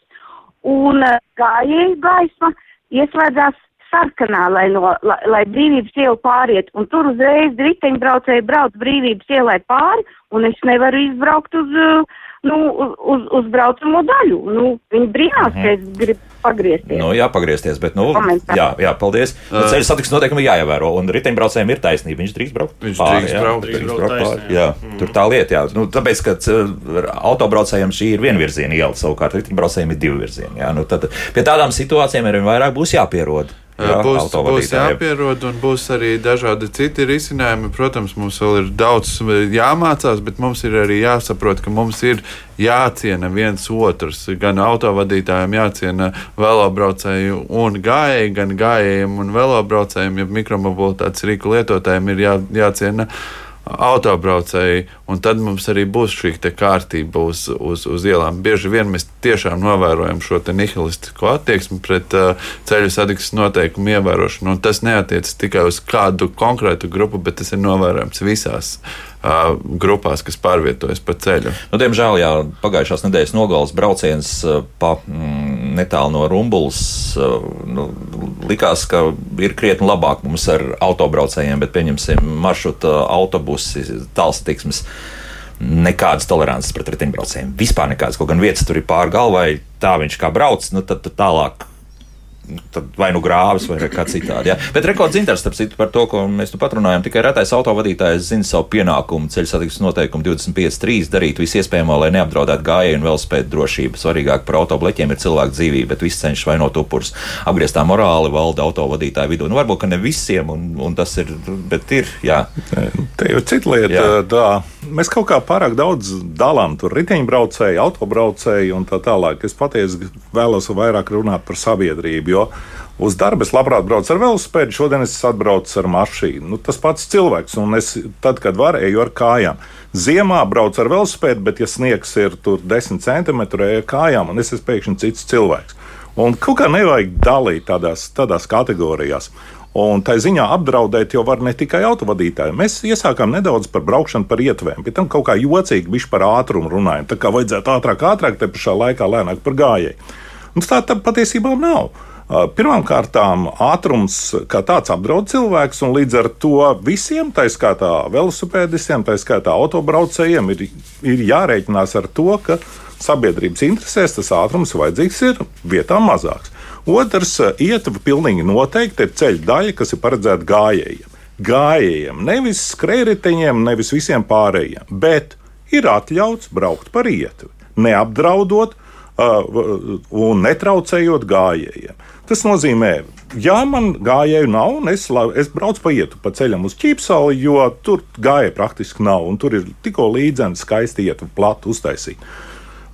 Un uh, gājēju gaisma ieslēdzās sarkanā, lai, no, lai, lai brīvības ielu pāriet. Un tur uzreiz riteņbraucēji brauc brīvības ielai pāri, un es nevaru izbraukt uz, uh, nu, uz, uz, braucamo daļu. Nu, viņi brīnās, ka es gribu pagriezties. Nu, jā, pagriezties, bet, nu, Komentārs. jā, jā, paldies. Nu, ceļu satiksmes noteikumi jāievēro, un riteņbraucējiem ir taisnība. Viņš drīkst braukt. Viņš pāri, drīkst jā. braukt. Drīkst braukt braukt pāri, taisni, jā. jā. Tur tā lieta, jā. Nu, tāpēc, ka uh, autobraucējiem šī ir vienvirziena iela, savukārt riteņbraucējiem ir. Jā. Nu, tad pie tādām situācijām ir vairāk būs jāpierod. Jā, būs, būs jāpierod, un būs arī dažādi citi risinājumi. Protams, mums vēl ir daudz jāmācās, bet mums ir arī jāsaprot, ka mums ir jāciena viens otrs. Gan autovadītājiem jāciena velobraucēju un gājēji, gan gājējiem un velobraucējiem, ja mikromobilitātes rīku lietotājiem ir jā, jāciena autobraucēji, un tad mums arī būs šī kārtība uz, uz, uz ielām. Bieži vien mēs tiešām novērojam šo nihilistisko attieksmi pret uh, ceļu satiksmes noteikumu ievērošanu, un tas neatiecas tikai uz kādu konkrētu grupu, bet tas ir novērojams visās uh, grupās, kas pārvietojas pa ceļu. Nu, diemžēl, jā, pagājušās nedēļas nogales brauciens pa mm, netālu no Rumbulas nu, likās, ka ir krietni labāk mums ar autobraucējiem, bet pieņemsim maršruta autobusi, tālsatiksmes. Nekādas tolerances pret riteņbraucējiem. Vispār nekādas. Kaut gan vietas tur ir pāri galvai, tā viņš kā brauc, nu, tad, tad tālāk vai nu grāvis, vai kā citādi. Ja? Bet rekords interesants, starp citu, par to, ko mēs nu pat runājam. Tikai retais autovadītājs zina savu pienākumu, ceļu satiksmes noteikumu 25.3 darīt visu iespējamo, lai neapdraudētu gājēju un velospēdu drošību. Svarīgāk par autobleķiem ir cilvēku dzīvība, bet viss cenšas vainot upurus. Apgrieztā morāli valda autovadītāju vidū. Nu, varbūt, ka ne visiem, un, un tas ir, bet ir, jā. Te jau cita lieta, mēs kaut kā pārāk daudz dalām tur riteņbraucēju, autobraucēju un tā tālāk. Es patiesi vēlos vairāk runāt par sabiedrību, jo uz darbu es labprāt braucu ar velosipēdu, šodien es atbraucu ar mašīnu. Nu, tas pats cilvēks, un es tad, kad varu, eju ar kājām. Ziemā braucu ar velosipēdu, bet, ja sniegs ir tur 10 centimetru, eju ar kājām, un es esmu pēkšņi cits cilvēks. Un kaut kā nevajag dalīt tādās, tādās kategorijās. Un tā ziņā apdraudēt jau var ne tikai autovadītāji. Mēs iesākām nedaudz par braukšanu par ietvēm, bet tam kaut kā jocīgi bija par ātrumu runājam. Tā kā vajadzētu ātrāk, ātrāk, te pašā laikā lēnāk par gājēju. Un tā, tā patiesībā nav. Pirmkārt, ātrums kā tāds apdraud cilvēks, un līdz ar to visiem, tā skaitā velosipēdistiem, tā skaitā autobraucējiem, ir, ir jārēķinās ar to, ka sabiedrības interesēs tas ātrums vajadzīgs ir vietām mazāks. Otrs, ietver pilnīgi noteikti ir ceļa daļa, kas ir paredzēta gājējiem. gājējiem, nevis skrējēji, nevis visiem pārējiem, bet ir atļauts braukt par ietu, neapdraudot uh, un netraucējot gājējiem. Tas nozīmē, ja man gājēju nav, un es, es braucu pa ietu pa ceļam uz ķīpsali, jo tur gājēji praktiski nav, un tur ir tikko līdzeni skaisti ietu platu uztaisīt.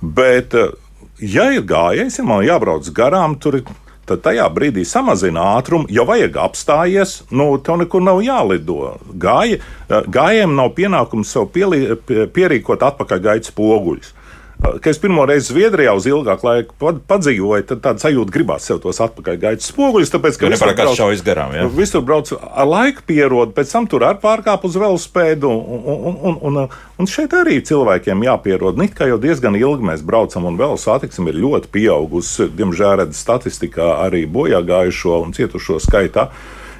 Bet, uh, ja ir gājējs, ja man jābrauc garām, tur ir tad tajā brīdī samazina ātrumu. Ja vajag apstājies, nu, tev nekur nav jālido. Gāja, gājējiem nav pienākums sev pielī, pierīkot atpakaļgaitas poguļus. Kad es pirmo reizi Zviedrijā uz ilgāku laiku padzīvoju, tad tāda sajūta gribās sev tos atpakaļgaitas spoguļus. Tāpēc, ka visur brauc, šaujas garām. Ja? Visur brauc ar laiku pierod, pēc tam tur ar pārkāpu uz velospēdu. Un, un, un, un, un šeit arī cilvēkiem jāpierod. Nīt kā jau diezgan ilgi mēs braucam, un vēl satiksme ir ļoti pieaugusi. Diemžēl redz statistikā arī bojā gājušo un cietušo skaitā.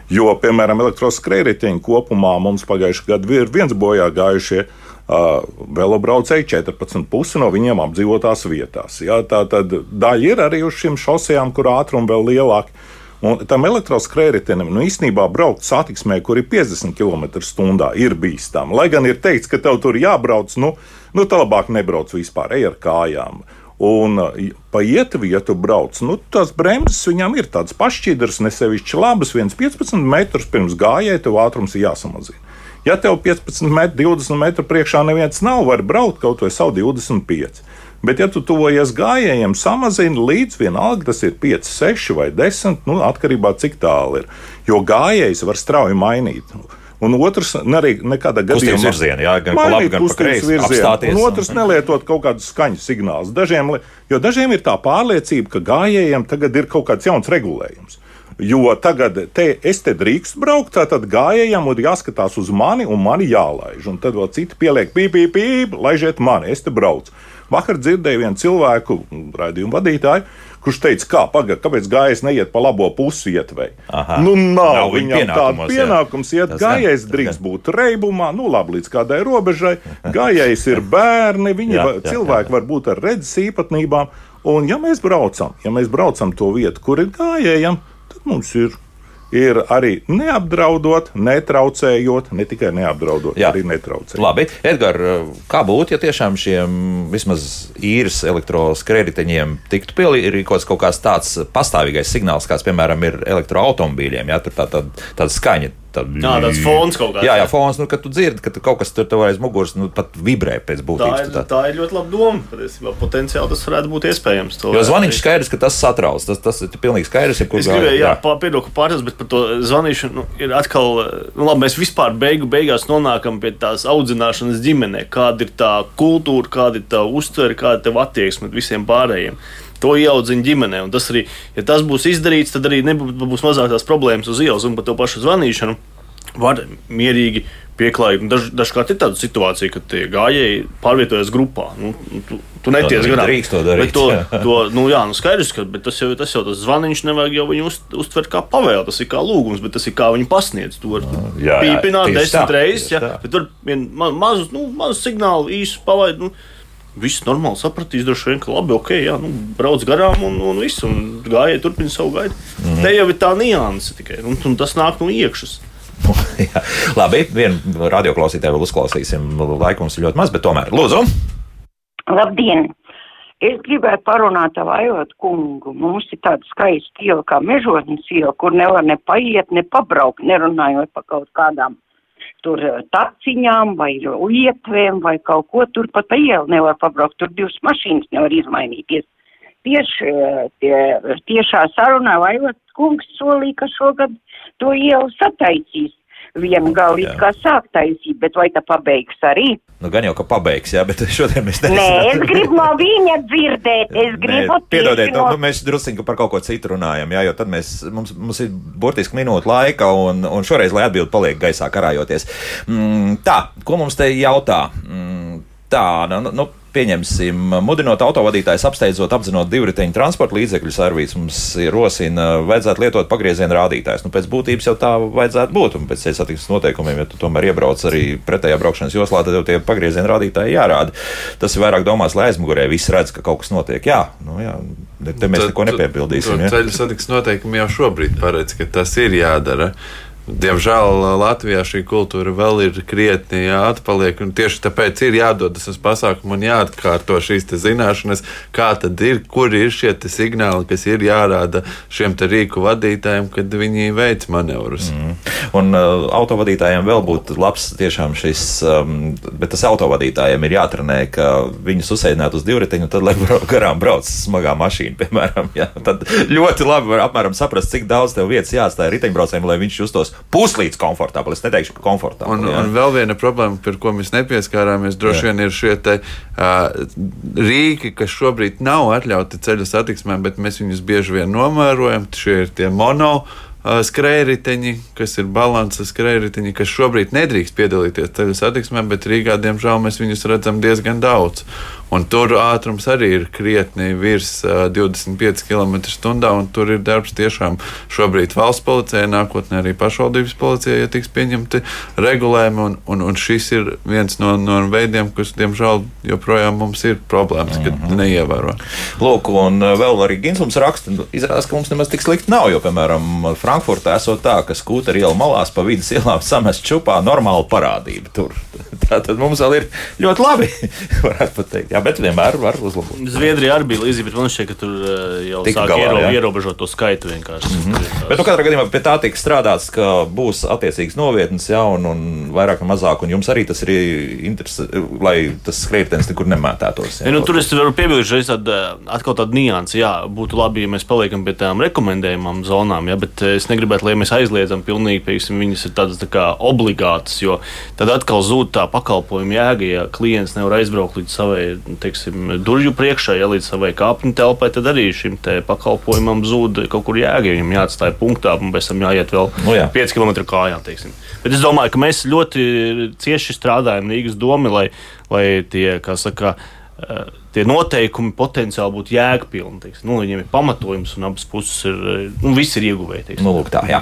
Jo, piemēram, elektroskrējēji kopumā mums pagājušajā gadā ir viens bojā gājušie Uh, velobraucēji 14,5 no viņiem apdzīvotās vietās. Ja, tā tad daļa ir arī uz šīm šosejām, kur ātrumi vēl lielāki. Un tam elektroskrējējiem nu, īstenībā braukt satiksmē, kur ir 50 km/h, ir bīstami. Lai gan ir teikts, ka tev tur jābrauc, nu, nu tā labāk nebrauc vispār, ej ar kājām. Un pa ietu vietu brauc. Nu, tās bremzes viņam ir tādas pašķidras, nesevišķi labas, 1,15 metrus pirms gājēji, tev ātrums ir jāsamazina. Ja tev 15 metri, 20 metru priekšā neviens nav, var braukt kaut vai savu 25. Bet, ja tu tuvojies gājējiem, samazini līdz vienalga, tas ir 5, 6 vai 10, nu, atkarībā no cik tālu ir. Jo gājējs var strauji mainīt. Un otrs, arī nekādā gadījumā virzienā, jā, gan labi, gan kreisi, apstāties. Un otrs, nelietot kaut kādus skaņu signālus. Dažiem, jo dažiem ir tā pārliecība, ka gājējiem tagad ir kaut kāds jauns regulējums. Jo tagad te, es te drīkstu braukt, tad gājējiem ir jāskatās uz mani un mani jālaiž. Un tad vēl citi pieliek pīp, pīp, pīp, laižiet mani, es te braucu. Vakar dzirdēju vienu cilvēku, raidījumu vadītāju, kurš teica, kā, paga, kāpēc gājējs neiet pa labo pusi ietvēji. Nu, nav, nav viņam tāda pienākums iet. Gājējs drīkst būt reibumā, nu labi, līdz kādai robežai. Gājējs ir bērni, viņi jā, jā, cilvēki jā. var būt ar redzes īpatnībām. Un ja mēs braucam, ja mēs braucam to vietu, kur ir gājējiem, mums ir ir arī neapdraudot, netraucējot, ne tikai neapdraudot, Jā. arī netraucējot. Labi, Edgars, kā būtu, ja tiešām šiem vismaz īres elektroskrējējiņiem tiktu pielīgots kaut kāds tāds pastāvīgais signāls, kāds, piemēram, ir elektroautomobīļiem, ja tur tā, tā, tāda skaņa tāda jā, tāds fons kaut kāds. Jā, jā, fons, nu, kad tu dzirdi, ka tu kaut kas tur tev aiz muguras nu, pat vibrē pēc būtības. Tā ir, tā. tā ir ļoti laba doma. Patiesībā potenciāli tas varētu būt iespējams. Jo zvanīšu skaidrs, ka tas satrauc. Tas, tas ir pilnīgi skaidrs. Ja es gribēju, jā, jā. piedoku pārējais, bet par to zvanīšanu nu, ir atkal, nu, labi, mēs vispār beigu beigās nonākam pie tās audzināšanas ģimenē. Kāda ir tā kultūra, kāda ir tā uztvere, kāda ir tā attieksme visiem pārējiem to ieaudzina ģimenē. Un tas arī, ja tas būs izdarīts, tad arī nebūs mazāk tās problēmas uz ielas un par to pašu zvanīšanu var mierīgi pieklājīgi. Daž, dažkārt ir tāda situācija, ka tie gājēji pārvietojas grupā. Nu, tu, tu neties garām. Drīkst to darīt. To, to, nu, jā, nu skaidrs, ka tas jau, tas jau tas zvaniņš nevajag jau viņu uz, uztvert kā pavēle. Tas ir kā lūgums, bet tas ir kā viņi pasniedz. Tu vari pīpināt desmit reizes, ja, bet tur vien ma, mazu, nu, mazu signālu īsu palaid. Nu, Viss normāli sapratīs, droši vien, ka labi, ok, jā, nu, brauc garām un, un viss, un gājēji turpina savu gaidu. Mm -hmm. Te jau ir tā nianse tikai, un, un tas nāk no iekšas. Labi, vienu radioklausītāju vēl uzklausīsim. Laikums ir ļoti maz, bet tomēr lūdzu. Labdien! Es gribētu parunāt ar Aivot kungu. Mums ir tāda skaista iela kā mežotnes iela, kur nevar ne paiet, ne pabraukt, nerunājot par kaut kādām tur eh, taciņām vai ietvēm vai kaut ko. Tur pat pa ielu nevar pabraukt, tur divas mašīnas nevar izmainīties. Tieši eh, tie, tiešā sarunā Aivot kungs solīja, ka šogad to ielu sataisīs. Vienu galu it kā sāk taisīt, bet vai tā pabeigs arī? Nu, gan jau, ka pabeigs, jā, bet šodien mēs nezinām. Nē, es gribu no viņa dzirdēt, es gribu. Nē, piedodiet, no... nu, mēs drusciņi par kaut ko citu runājam, jā, jo tad mēs, mums, mums ir burtiski minūte laika, un, un šoreiz, lai atbildi paliek gaisā karājoties. Mm, tā, ko mums te jautā? Mm, tā, nu, nu pieņemsim, mudinot autovadītājus apsteidzot, apzinot divriteņu transporta līdzekļu servīsu, mums rosina, vajadzētu lietot pagrieziena rādītājus. Nu, pēc būtības jau tā vajadzētu būt, un pēc satiksmes noteikumiem, ja tu tomēr iebrauc arī pretējā braukšanas joslā, tad tev tie pagrieziena rādītāji jārāda. Tas ir vairāk domās, lai aizmugurē viss redz, ka kaut kas notiek. Jā, nu, jā. Te mēs tad, neko nepiebildīsim. Ja? Ceļu satiksmes noteikumi jau šobrīd paredz, ka tas ir jādara. Diemžēl Latvijā šī kultūra vēl ir krietni atpaliek, un tieši tāpēc ir jādodas uz pasākumu un jāatkārto šīs zināšanas, kā tad ir, kur ir šie signāli, kas ir jārāda šiem rīku vadītājiem, kad viņi veic manevrus. Mm. Un uh, autovadītājiem vēl būtu labs tiešām šis, um, bet tas autovadītājiem ir jātrenē, ka viņus uzsēdināt uz divriteņu, tad, lai garām brauc smagā mašīna, piemēram, jā, tad ļoti labi var apmēram saprast, cik daudz tev vietas jāstāja riteņbraucējiem, lai viņš justos puslīdz komfortabli. Es neteikšu, ka komfortabli. Un, jā. un vēl viena problēma, par ko mēs nepieskārāmies, droši jā. vien ir šie te, uh, rīki, kas šobrīd nav atļauti ceļu satiksmē, bet mēs viņus bieži vien novērojam. Šie ir tie mono skrējriteņi, kas ir balances skrējriteņi, kas šobrīd nedrīkst piedalīties ceļu satiksmē, bet Rīgā, diemžēl, mēs viņus redzam diezgan daudz. Un tur ātrums arī ir krietni virs uh, 25 km/h. Tur ir darbs tiešām šobrīd valsts policijai, nākotnē arī pašvaldības policijai, ja tiks pieņemti regulējumi. Un, un, un šis ir viens no, no veidiem, kas, diemžēl, joprojām mums ir problēmas, kad mm -hmm. neievēro. Lūk, un vēl arī Ginsums raksta, izrādās, ka mums nemaz tik slikti nav. Jo, piemēram, Frankfurtā esot tā, ka skūteri iela malās pa vidas ielām samest čupā normāla parādība. Tur. Tātad mums vēl ir ļoti labi. Jā, bet vienmēr var uzlabot. Zviedrija arī bija līdzīga, bet man šķiet, ka tur uh, jau Tika sāk galā, iero, ierobežot to skaitu vienkārši. Mm -hmm. Bet, nu, katrā gadījumā pie tā tiks strādāts, ka būs attiecīgas novietnes, ja, un, un vairāk un mazāk, un jums arī tas ir interesanti, lai tas skrejtens nekur nemētētos. Ja, nu, tur es varu piebilst, ka tāda, atkal tāda nianse, jā, būtu labi, ja mēs paliekam pie tām rekomendējumām zonām, ja, bet es negribētu, lai mēs aizliedzam pilnīgi, piemēram, viņas ir tādas tā kā obligātas, jo tad atkal zūd tā pakalpojuma jēga, ja klients nevar aizbraukt līdz savai teiksim, durvju priekšā, ja līdz savai kāpņu telpai, tad arī šim pakalpojumam zūd kaut kur jēga. Viņam jāatstāj punktā, un pēc tam jāiet vēl no nu jā. 5 km kājām. Teiksim. Bet es domāju, ka mēs ļoti cieši strādājam Rīgas domu, lai, lai tie, kā saka, uh, tie noteikumi potenciāli būtu jēgpilni. Teiks. Nu, viņiem ir pamatojums, un abas puses ir, nu, ir ieguvēji. Nu, lūk, tā, jā.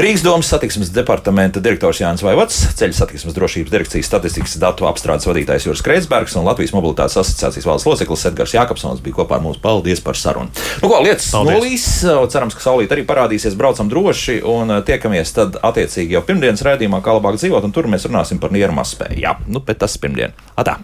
Rīgas domas satiksmes departamenta direktors Jānis Vaivots, ceļu satiksmes drošības direkcijas statistikas datu apstrādes vadītājs Juris Kreisbergs un Latvijas mobilitātes asociācijas valdes loceklis Edgars Jākapsons bija kopā ar mums. Paldies par sarunu. Nu, ko, lietas nolīs, cerams, ka saulīt arī parādīsies, braucam droši un tiekamies tad attiecīgi jau pirmdienas rēdījumā, kā labāk dzīvot, un tur mēs runāsim par niermaspēju. Jā, nu, bet tas pirmdien. Atā!